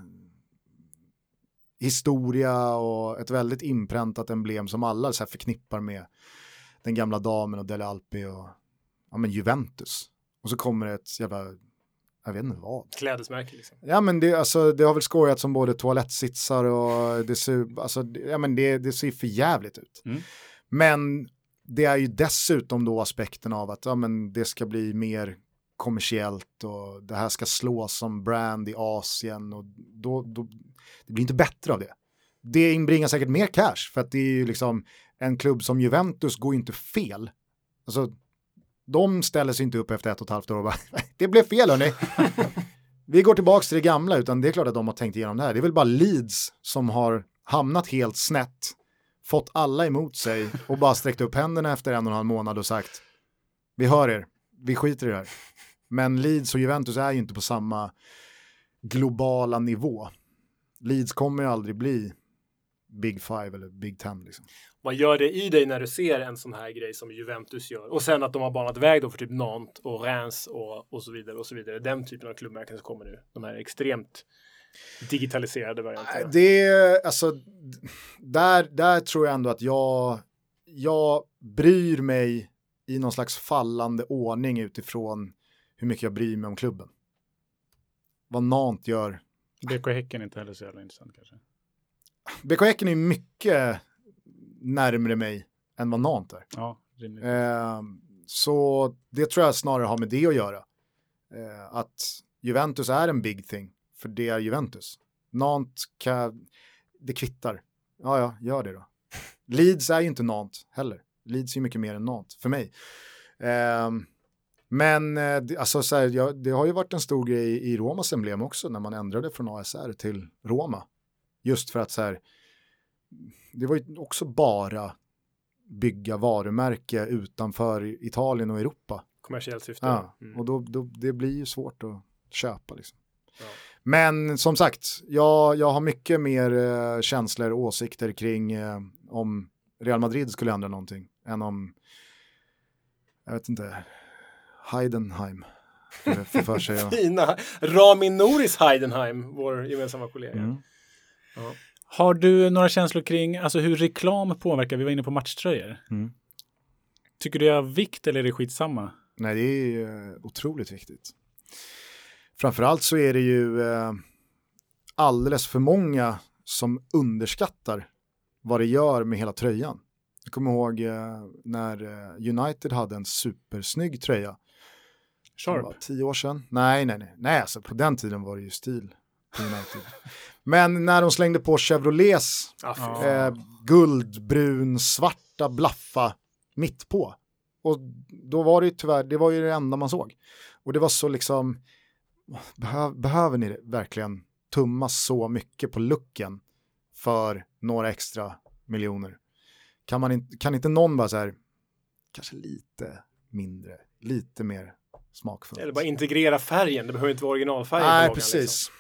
historia och ett väldigt inpräntat emblem som alla så förknippar med den gamla damen och Dele Alpi och ja, men Juventus. Och så kommer det ett jävla, jag vet inte vad. Klädesmärke liksom. Ja men det, alltså, det har väl skojats som både toalettsitsar och det ser, alltså, det- ja, men det, det ser för jävligt ut. Mm. Men det är ju dessutom då aspekten av att ja, men det ska bli mer kommersiellt och det här ska slås som brand i Asien och då, då det blir inte bättre av det. Det inbringar säkert mer cash för att det är ju liksom en klubb som Juventus går ju inte fel. Alltså, de ställer sig inte upp efter ett och ett halvt år och bara det blev fel hörni. Vi går tillbaka till det gamla utan det är klart att de har tänkt igenom det här. Det är väl bara Leeds som har hamnat helt snett, fått alla emot sig och bara sträckt upp händerna efter en och en halv månad och sagt vi hör er, vi skiter i det här. Men Leeds och Juventus är ju inte på samma globala nivå. Leeds kommer ju aldrig bli Big Five eller Big Ten. Liksom. Vad gör det i dig när du ser en sån här grej som Juventus gör? Och sen att de har banat väg då för typ Nantes och Reims och, och så vidare och så vidare. Den typen av klubbmärken som kommer nu. De här extremt digitaliserade varianterna. Det är, alltså, där, där tror jag ändå att jag, jag bryr mig i någon slags fallande ordning utifrån hur mycket jag bryr mig om klubben. Vad Nant gör. BK Häcken är inte heller så jävla intressant kanske. BK Häcken är mycket närmre mig än vad Nant är. Ja. Eh, så det tror jag snarare har med det att göra. Eh, att Juventus är en big thing, för det är Juventus. Nant kan, det kvittar. Ja, ja, gör det då. Leeds är ju inte Nant heller. Leeds är ju mycket mer än Nant, för mig. Eh, men eh, det, alltså, så här, ja, det har ju varit en stor grej i Romas emblem också när man ändrade från ASR till Roma. Just för att så här, det var ju också bara bygga varumärke utanför Italien och Europa. Kommersiellt syfte. Ja, Mm. och då, då, det blir ju svårt att köpa. Liksom. Ja. Men som sagt, jag, jag har mycket mer eh, känslor och åsikter kring eh, om Real Madrid skulle ändra någonting än om, jag vet inte, Heidenheim. För, för, för sig och, Fina Rami Noris Heidenheim, vår gemensamma kollega. Mm. Ja. Har du några känslor kring alltså, hur reklam påverkar? Vi var inne på matchtröjor. Mm. Tycker du det är av vikt eller är det skitsamma? Nej, det är eh, otroligt viktigt. Framförallt så är det ju eh, alldeles för många som underskattar vad det gör med hela tröjan. Jag kommer ihåg eh, när United hade en supersnygg tröja. Sharp. tio år sedan. Nej, nej, nej. Nej, alltså på den tiden var det ju stil på United. Men när de slängde på Chevrolets Ah, eh, guldbrun, svarta blaffa mitt på. Och då var det ju tyvärr, det var ju det enda man såg. Och det var så liksom, behö, behöver ni verkligen tumma så mycket på looken för några extra miljoner? Kan, man inte, kan inte någon bara så här, kanske lite mindre, lite mer smakfullt? Eller bara integrera färgen, det behöver inte vara originalfärgen. Nej, loggan, precis. Liksom.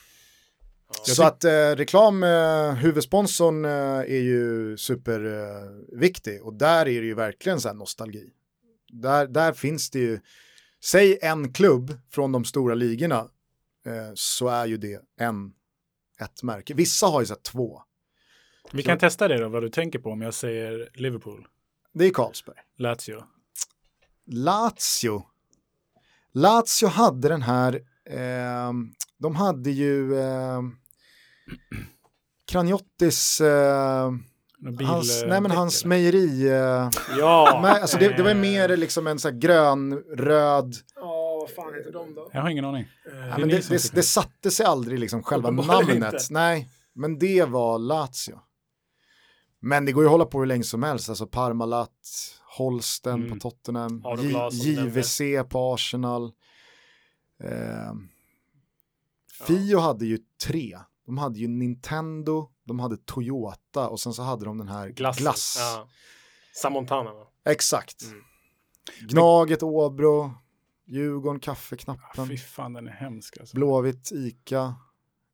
Så att eh, reklam, eh, huvudsponsorn eh, är ju superviktig eh, och där är det ju verkligen så här nostalgi. Där, där finns det ju, säg en klubb från de stora ligorna eh, så är ju det en, ett märke. Vissa har ju så här två. Vi kan testa det då, vad du tänker på om jag säger Liverpool, Det är Carlsberg. Lazio. Lazio. Lazio hade den här, eh, de hade ju eh, Kraniottis, eh, bil, hans, eh, nej men hans eller? mejeri, eh, Ja. men, alltså det, det var mer liksom en så här grön, röd, Ja, vad fan heter de då? Jag har ingen aning. ja, är men ni det, det, det det. satte sig aldrig liksom själva namnet. inte. Nej, men det var Lazio. Men det går ju att hålla på hur länge som helst, alltså Parmalat, Holsten Mm. på Tottenham, J- JVC på Arsenal. Eh, Fio hade ju tre. De hade ju Nintendo, de hade Toyota och sen så hade de den här Glass. glass. Ja. Samontana. Exakt. Mm. Gnaget, Åbro, Djurgården, kaffeknappen. Fy fan, den är hemsk alltså. Blåvitt, Ica.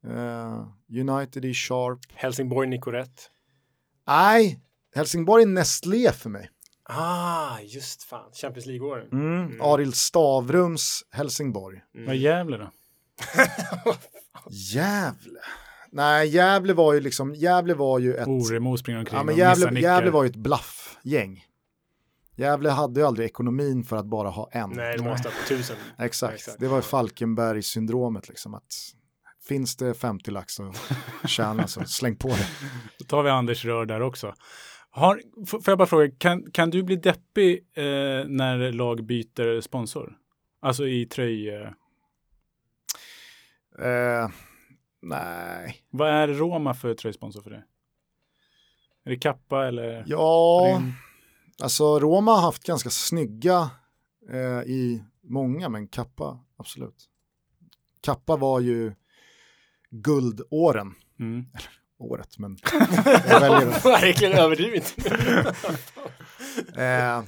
Eh, United i Sharp. Helsingborg, Nicorette. Nej, Helsingborg är Nestlé för mig. Ah, just fan. Champions League-åren. Mm. Arild Stavrums Helsingborg. Vad är Gävle då? Gävle? Nej, Gävle var ju liksom, Gävle var ju ett... Oremo springer omkring Ja, men Gävle. Gävle var ju ett blaffgäng. Gävle hade ju aldrig ekonomin för att bara ha en. Nej, det måste ha på tusen. Exakt, Exakt. det var ju Falkenberg-syndromet liksom. Att finns det 50 lax att tjäna så släng på det. Då tar vi Anders Rör där också. Har, får jag bara fråga, kan, kan du bli deppig eh, när lag byter sponsor? Alltså i tröj... Eh, nej, vad är Roma för tröjsponsor för det? Är det Kappa eller? ja, Bryn? alltså Roma har haft ganska snygga eh, i många, men Kappa, absolut. Kappa var ju guldåren, Mm. Året, men jag väljer det. Verkligen överdrivet. Eh,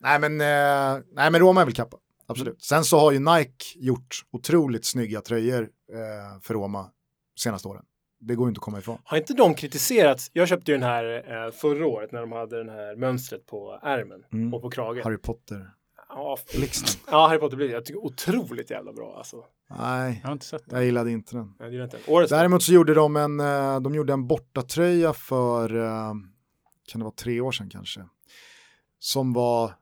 nej, men, eh, nej, men Roma är väl kappa. Absolut. Sen så har ju Nike gjort otroligt snygga tröjor eh, för Roma senaste åren. Det går ju inte att komma ifrån. Har inte de kritiserats? Jag köpte ju den här eh, förra året när de hade den här mönstret på ärmen Mm. och på kragen. Harry Potter. Ja, Blixten. ja, Harry Potter blir Jag tycker otroligt jävla bra alltså. Nej, Jag har inte sett det. jag gillade inte den. Jag gillar inte den. Årets Däremot så gjorde de en, eh, de gjorde en bortatröja för, eh, kan det vara tre år sedan kanske, som var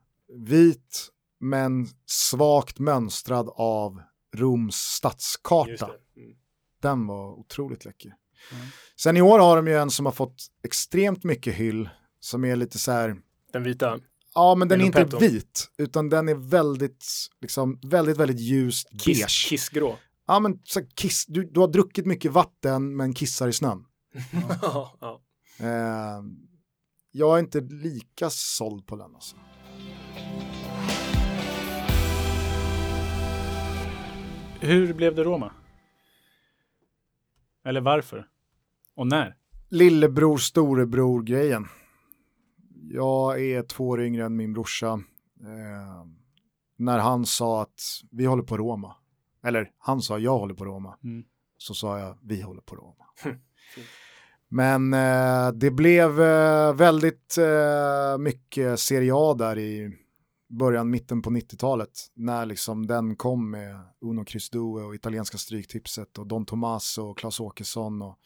vit men svagt mönstrad av Roms stadskarta. Mm. Den var otroligt läcker. Mm. Sen i år har de ju en som har fått extremt mycket hyll, som är lite så här, Den vita. Ja men den är inte vit, utan den är väldigt, liksom, väldigt, väldigt ljust Kiss, beige. kissgrå. Ja men så kiss, du, du har druckit mycket vatten men kissar i snön. ja. ja. Eh, jag är inte lika såld på den alltså. Hur blev det Roma? Eller varför? Och när? Lillebror, storebror grejen. Jag är två år yngre än min brorsa. Eh, när han sa att vi håller på Roma, eller han sa jag håller på Roma, Mm. så sa jag vi håller på Roma. Men eh, det blev eh, väldigt eh, mycket Serie A där i början, mitten på 90-talet. När liksom den kom med Uno Cristo och italienska stryktipset och Don Tomaso och Claes Åkesson. Och,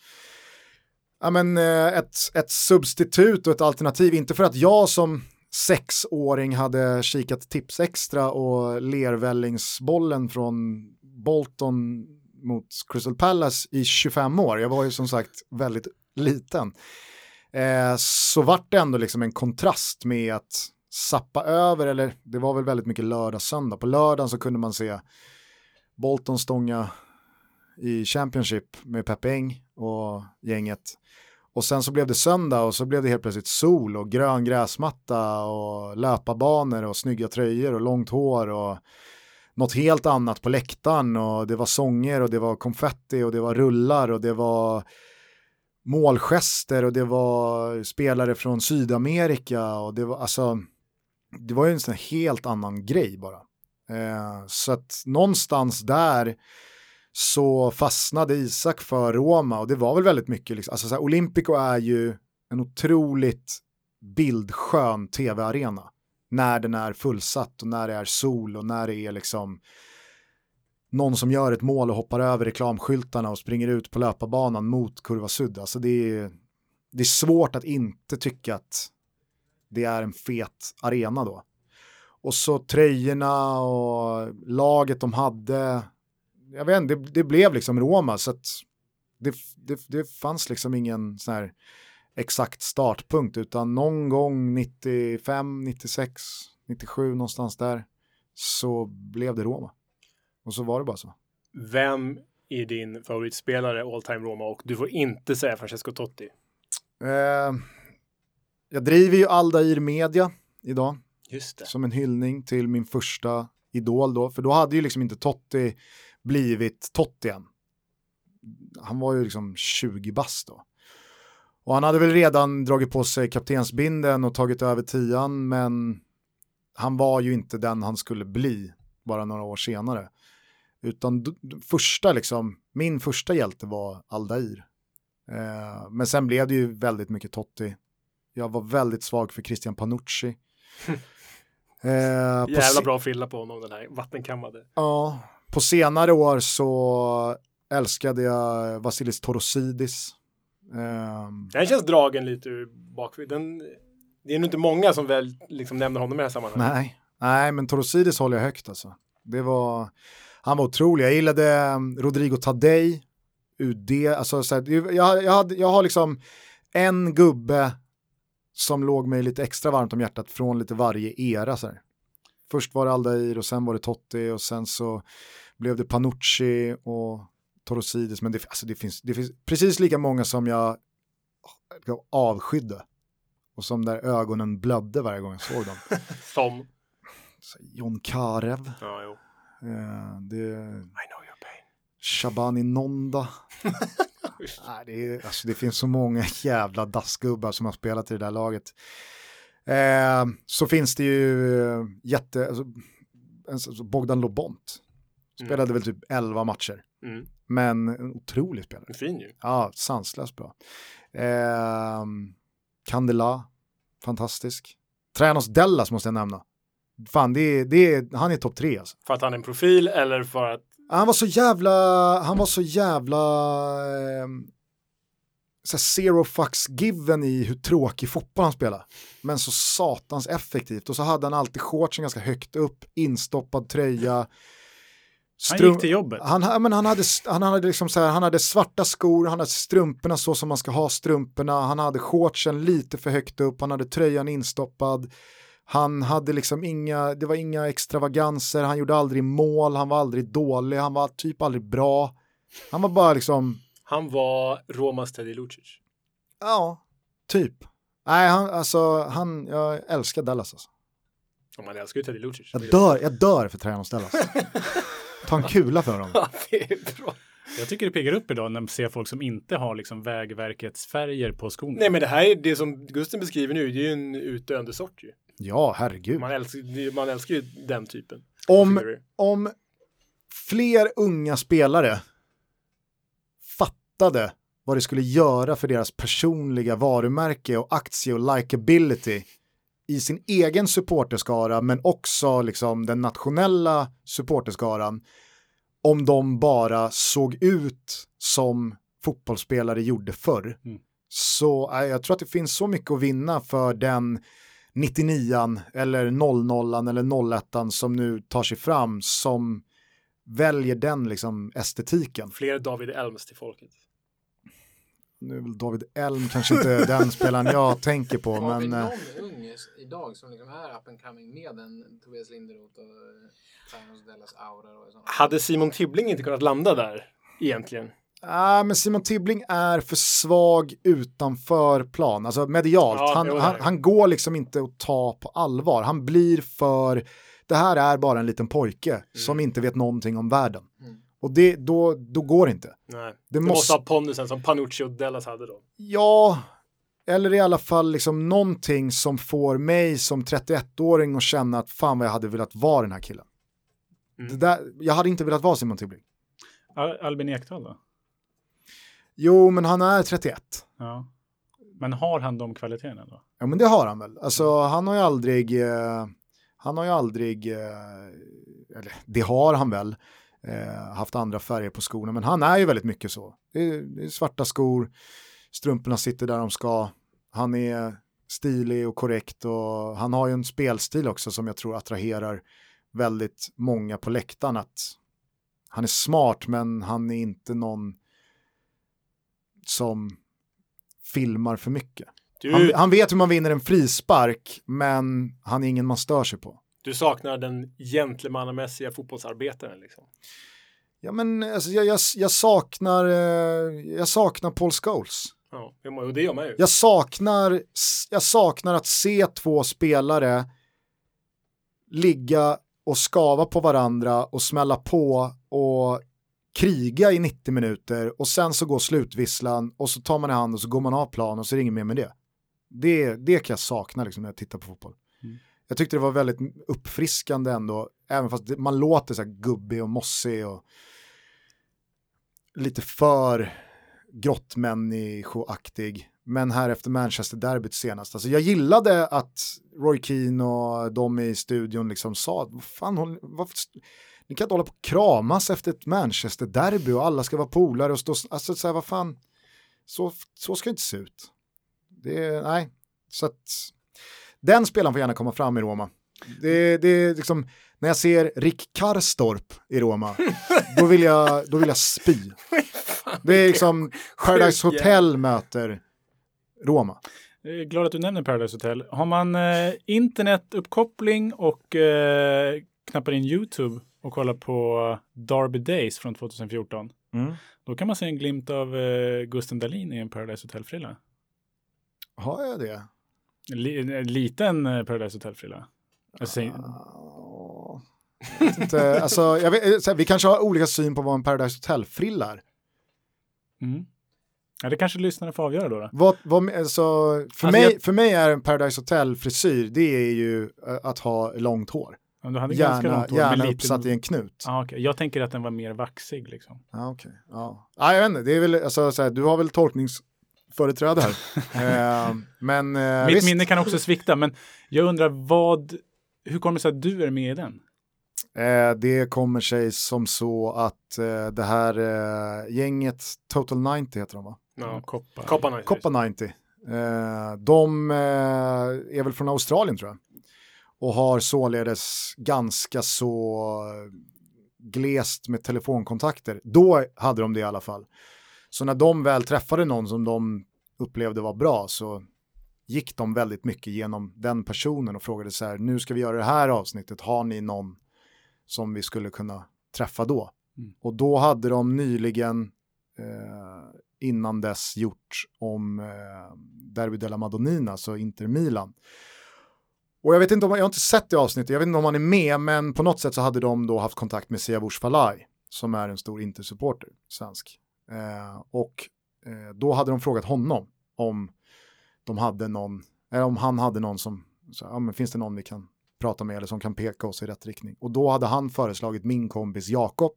ja, men, eh, ett, ett substitut och ett alternativ. Inte för att jag som sexåring hade kikat tips extra och lervällingsbollen från Bolton mot Crystal Palace i 25 år. Jag var ju som sagt väldigt liten. Eh, så vart det ändå liksom en kontrast med att sappa över, eller det var väl väldigt mycket lördag-söndag. På lördagen så kunde man se Bolton stånga i Championship med Pepping och gänget. Och sen så blev det söndag och så blev det helt plötsligt sol och grön gräsmatta och löparbanor och snygga tröjor och långt hår och något helt annat på läktaren och det var sånger och det var konfetti och det var rullar och det var målgester och det var spelare från Sydamerika och det var alltså det var ju en sån helt annan grej bara. Eh, så att någonstans där så fastnade Isak för Roma och det var väl väldigt mycket, liksom, alltså så här, Olympico är ju en otroligt bildskön tv-arena när den är fullsatt och när det är sol och när det är liksom någon som gör ett mål och hoppar över reklamskyltarna och springer ut på löparbanan mot kurva sud. Alltså det är, det är svårt att inte tycka att det är en fet arena då. Och så tröjorna och laget de hade. Jag vet inte, det, det blev liksom Roma så att det, det, det fanns liksom ingen sån här exakt startpunkt utan någon gång 95, 96, 97 någonstans där så blev det Roma. Och så var det bara så. Vem är din favoritspelare all time Roma och du får inte säga Francesco Totti. Eh, jag driver ju Aldair Media idag som en hyllning till min första idol då, för då hade ju liksom inte Totti blivit Totti än. Han var ju liksom 20 bast då. Och han hade väl redan dragit på sig kaptensbinden och tagit över tian, men han var ju inte den han skulle bli bara några år senare. Utan första liksom, min första hjälte var Aldair. Eh, men sen blev det ju väldigt mycket Totti. Jag var väldigt svag för Christian Panucci. Eh, Jävla bra frilla på honom den här vattenkammade. Ja, på senare år så älskade jag Vasilis Torosidis. Ehm, Den känns dragen lite ur bakvid. Den, det är nog inte många som väl liksom nämner honom i det här sammanhanget. nej, nej, men Torosidis håller jag högt alltså. Det var, han var otrolig. Jag gillade um, Rodrigo Tadej, UD, alltså så här, jag, jag, hade, jag har liksom en gubbe som låg mig lite extra varmt om hjärtat från lite varje era. Så här. Först var det Aldair och sen var det Totti och sen så blev det Panucci och Torosidis. Men det, alltså det, finns, det finns precis lika många som jag avskydde. Och som där ögonen blödde varje gång jag såg dem. Som, John Karev. ja jo. Eh, det, I know your pain. Shabani Nonda. Nej, det, är, alltså, det finns så många jävla dassgubbar som har spelat i det där laget. Eh, så finns det ju eh, jätte, alltså, alltså, Bogdan Lobont. Spelade väl typ 11 matcher. Mm. Men en otrolig spelare. Fin ju. Ja, sanslöst bra. Eh, Candela, fantastisk. Tränos Dellas måste jag nämna. Fan, det är, det är, han är topp tre alltså. För att han är en profil eller för att Han var så jävla, han var så jävla eh, så zero fucks given i hur tråkig fotboll han spelade. Men så satans effektivt. Och så hade han alltid shortsen ganska högt upp, instoppad tröja. Han Strum- gick till jobbet. han, ja, men han, hade, han, hade liksom så här, han hade svarta skor, han hade strumporna så som man ska ha strumporna, han hade shortsen lite för högt upp, han hade tröjan instoppad. Han hade liksom inga, det var inga extravaganser, han gjorde aldrig mål, han var aldrig dålig, han var typ aldrig bra. Han var bara liksom, han var Romas Teddy Lucic. ja, typ. Nej, han, alltså, han, jag älskar Dallas alltså. Och man älskar ju Teddy Lucic. Jag dör, jag dör för tränos Dallas. Ta en kula för dem. Ja, det är bra. Jag tycker det piggar upp idag när man ser folk som inte har liksom Vägverkets färger på skorna. Nej, men det här är det som Gusten beskriver nu. Det är ju en utdöende sort ju. Ja, herregud. Man älskar, man älskar ju den typen. Om, om fler unga spelare fattade vad det skulle göra för deras personliga varumärke och aktie och likability i sin egen supporterskara men också liksom den nationella supporterskaran om de bara såg ut som fotbollsspelare gjorde förr. Mm. Så äh, jag tror att det finns så mycket att vinna för den 99an eller 00an eller 01an som nu tar sig fram som väljer den liksom estetiken. Fler David Elms till folket. Nu är väl David Elm kanske inte den spelaren jag tänker på, Har vi men någon eh, ung idag som liksom är up and coming med en Tobias Linderoth och Thanos Dellas aura och sånt? Hade Simon Tibbling inte kunnat landa där egentligen? ah, men Simon Tibbling är för svag utanför plan, alltså medialt. Ja, han, han, han går liksom inte att ta på allvar. Han blir för, det här är bara en liten pojke som inte vet någonting om världen. Mm. Och det, då, då går det inte. Nej. Det Du måste måste- ha pondusen som Panucci och Dellas hade då. Ja, eller i alla fall liksom någonting som får mig som 31-åring att känna att fan vad jag hade velat vara den här killen. Mm. Det där, jag hade inte velat vara Simon Tibbling. Al- Albin Ekdal då? Jo, men han är 31. Ja. Men har han de kvaliteterna då? Ja, men det har han väl. Alltså, han har ju aldrig, eh, han har ju aldrig, eh, eller det har han väl, eh, haft andra färger på skorna, men han är ju väldigt mycket så. Det är, det är svarta skor, strumporna sitter där de ska, han är stilig och korrekt och han har ju en spelstil också som jag tror attraherar väldigt många på läktaren att han är smart men han är inte någon som filmar för mycket. Han, han vet hur man vinner en frispark, men han är ingen man stör sig på. Du saknar den gentlemannamässiga fotbollsarbetaren liksom. Ja, men alltså, jag, jag, jag, saknar, eh, jag saknar Paul Scholes. Ja, och det gör man ju. Jag saknar, jag saknar att se två spelare ligga och skava på varandra och smälla på och kriga i 90 minuter och sen så går slutvisslan och så tar man i hand och så går man av plan och så är det inget mer med det. Det, det kan jag sakna liksom när jag tittar på fotboll. Jag tyckte det var väldigt uppfriskande ändå även fast man låter så här gubbig och mossig och lite för grottmänniskoaktig. Men här efter Manchester-derbyt senast, alltså jag gillade att Roy Keane och de i studion liksom sa, vad fan, hon, varför, ni kan inte hålla på och kramas efter ett Manchester-derby och alla ska vara polare och stå, alltså så här, vad fan, så, så ska det inte se ut. Det nej, så att den spelaren får gärna komma fram i Roma. Det, det är liksom, när jag ser Rick Karstorp i Roma, då vill jag, då vill jag spy. Det är liksom Paradise Hotel möter Roma. Glad att du nämner Paradise Hotel. Har man eh, internetuppkoppling och eh, knappar in YouTube och kollar på Derby Days från 2014, Mm. då kan man se en glimt av eh, Gusten Dahlin i en Paradise Hotel-frilla. Har jag det? En, li- en liten eh, Paradise Hotel-frilla. Ah, jag vet inte, alltså, vet, här, vi kanske har olika syn på vad en Paradise Hotel-frilla är. Mm. Ja, det kanske lyssnarna får avgöra då. då. Vad, vad, alltså, för, Alltså, mig, jag- för mig är en Paradise Hotel-frisyr, det är ju eh, att ha långt hår. Ja, du hade ganska Gärna, långt hår, gärna lite- uppsatt i en knut. Ja, okej. Jag tänker att den var mer vaxig liksom. Ja, okej. Ja. ja, jag vet inte, det är väl, alltså, så här, du har väl tolkningsföreträde här. eh, men eh, Mitt visst. minne kan också svikta, men jag undrar vad, hur kommer det sig att du är med i den? Eh, det kommer sig som så att eh, det här eh, gänget, Total 90 heter de va? Ja. Koppa. Koppa 90. Koppa 90. Eh, de eh, är väl från Australien tror jag. Och har således ganska så glest med telefonkontakter. Då hade de det i alla fall. Så när de väl träffade någon som de upplevde var bra så gick de väldigt mycket genom den personen och frågade så här, nu ska vi göra det här avsnittet, har ni någon som vi skulle kunna träffa då? Mm. Och då hade de nyligen eh, innan dess gjort om eh, Derby della Madonnina, alltså Inter Milan. Och jag vet inte om, jag har inte sett det avsnittet, jag vet inte om han är med, men på något sätt så hade de då haft kontakt med Siavush Falai, som är en stor Inter-supporter, svensk. Eh, och eh, då hade de frågat honom om de hade någon, eller om han hade någon som, så, ja, men finns det någon vi kan prata med eller som kan peka oss i rätt riktning. Och då hade han föreslagit min kompis Jakob,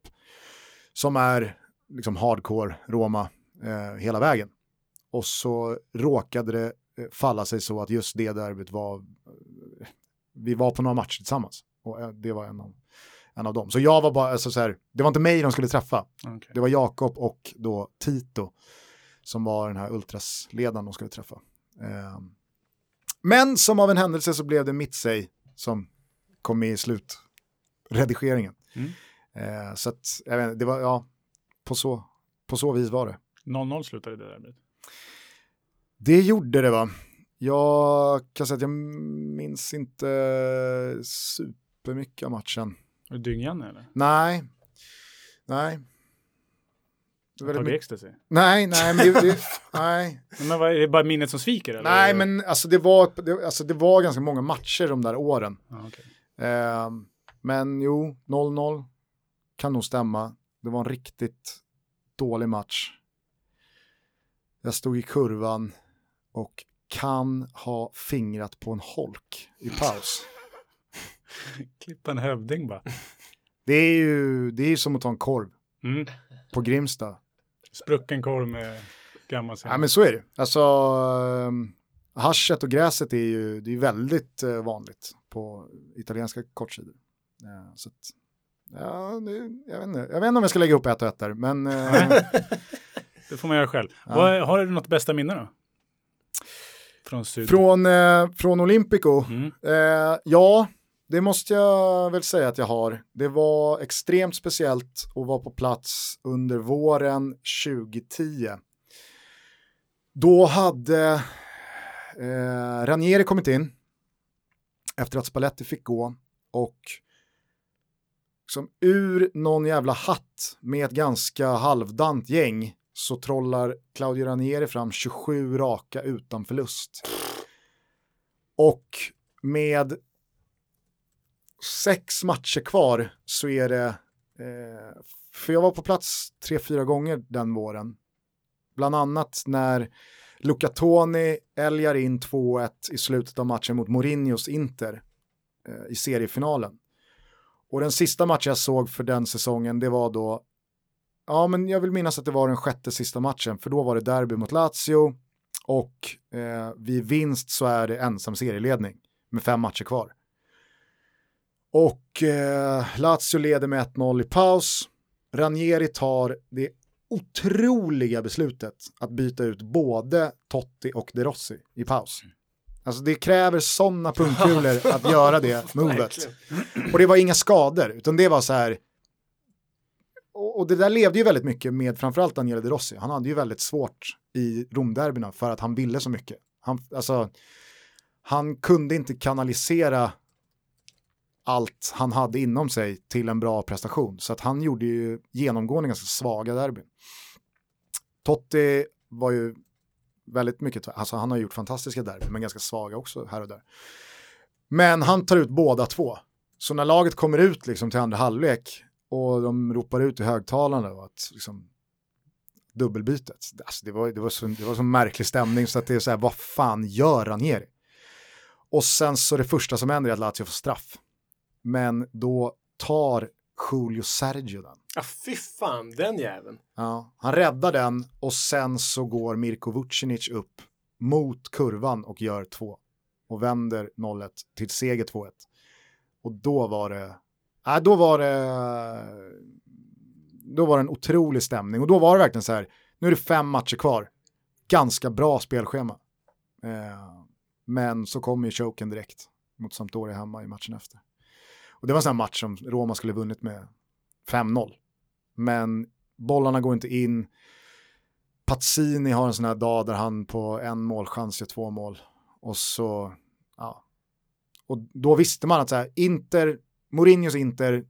som är liksom hardcore Roma eh, hela vägen. Och så råkade det eh, falla sig så att just det derbyt var, eh, vi var på några matcher tillsammans. Och eh, det var en av, en av dem. Så jag var bara, alltså så här, det var inte mig de skulle träffa. Okej. Det var Jakob och då Tito som var den här ultrasledaren de skulle träffa. Eh, men som av en händelse så blev det Mitsey som kom med i slutredigeringen. Mm. Eh, så att, jag vet, det var, ja, på så, på så vis var det. 0-0 slutade det där. Det gjorde det va. Jag kan säga att jag minns inte supermycket av matchen. Är du dyngjanne eller? Nej, nej. Tagit ecstasy? Nej, nej, men det, det, nej. Men vad, är det bara minnet som sviker eller? Nej, men alltså det, var, det, alltså det var ganska många matcher de där åren. Ja, okej. Eh, men jo, 0-0 kan nog stämma. Det var en riktigt dålig match. Jag stod i kurvan och kan ha fingrat på en holk i paus. Klippa en hövding bara. Det är ju det är som att ta en korv Mm. på Grimsta. Sprucken korv med gammal Ja, men så är det. Alltså, um, haschet och gräset är ju det är väldigt eh, vanligt på italienska kortsidor. Eh, så att, ja, det, jag, vet inte, jag vet inte om jag ska lägga upp ett och ett där, men eh, Det får man göra själv. Ja. Vad, har du något bästa minne då? Från från, eh, från Olympico, Mm. eh, ja, det måste jag väl säga att jag har. Det var extremt speciellt att vara på plats under våren 2010. Då hade eh, Ranieri kommit in efter att Spalletti fick gå och som ur någon jävla hatt med ett ganska halvdant gäng så trollar Claudio Ranieri fram 27 raka utan förlust. Och med sex matcher kvar så är det, eh, för jag var på plats tre, fyra gånger den våren. Bland annat när Luca Toni älgar in 2-1 i slutet av matchen mot Mourinhos Inter eh, i seriefinalen. Och den sista matchen jag såg för den säsongen, det var då, ja men jag vill minnas att det var den sjätte sista matchen, för då var det derby mot Lazio och eh, vid vinst så är det ensam serieledning med fem matcher kvar. Och eh, Lazio leder med 1-0 i paus. Ranieri tar det otroliga beslutet att byta ut både Totti och De Rossi i paus. Alltså det kräver sådana pungkulor att göra det movet. Och det var inga skador, utan det var så här. Och, och det där levde ju väldigt mycket med framförallt Daniele De Rossi. Han hade ju väldigt svårt i Romderbyna för att han ville så mycket. Han, alltså, han kunde inte kanalisera allt han hade inom sig till en bra prestation. Så att han gjorde ju genomgående ganska svaga derbyn. Totti var ju väldigt mycket, alltså han har gjort fantastiska derbyn men ganska svaga också här och där. Men han tar ut båda två. Så när laget kommer ut liksom till andra halvlek och de ropar ut i högtalarna att liksom, dubbelbytet, alltså det, var, det, var så, det var så märklig stämning så att det är så här, vad fan gör Ranieri? Och sen så det första som händer är att Lazio får straff. Men då tar Julio Sergio den. Ja, fy fan, den jäveln. Ja, han räddar den och sen så går Mirko Vucinic upp mot kurvan och gör två. Och vänder 0-1 till seger 2-1. Och då var det, äh, då var det, då var det en otrolig stämning. Och då var det verkligen så här, nu är det fem matcher kvar. Ganska bra spelschema. Eh, men så kommer ju choken direkt mot Sampdoria hemma i matchen efter. Och det var en sån match som Roma skulle vunnit med 5-0. Men bollarna går inte in. Pazzini har en sån här dag där han på en målchans gör två mål. Och så, ja. Och då visste man att så här, Inter, Mourinhos Inter,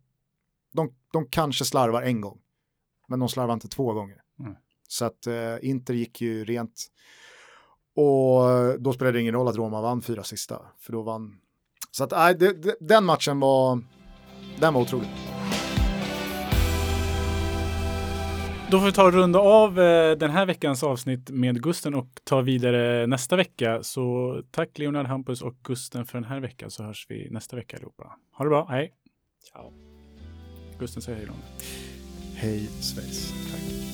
de, de kanske slarvar en gång. Men de slarvar inte två gånger. Mm. Så att eh, Inter gick ju rent. Och då spelade det ingen roll att Roma vann fyra sista. För då vann så att, nej, det, det, den matchen var, den var otrolig. Då får vi ta och runda av eh, den här veckans avsnitt med Gusten och ta vidare nästa vecka. Så tack Leonard Hampus och Gusten för den här veckan så hörs vi nästa vecka allihopa. Ha det bra, hej! Ciao. Gusten säger hej då. Hej Schweiz. Tack.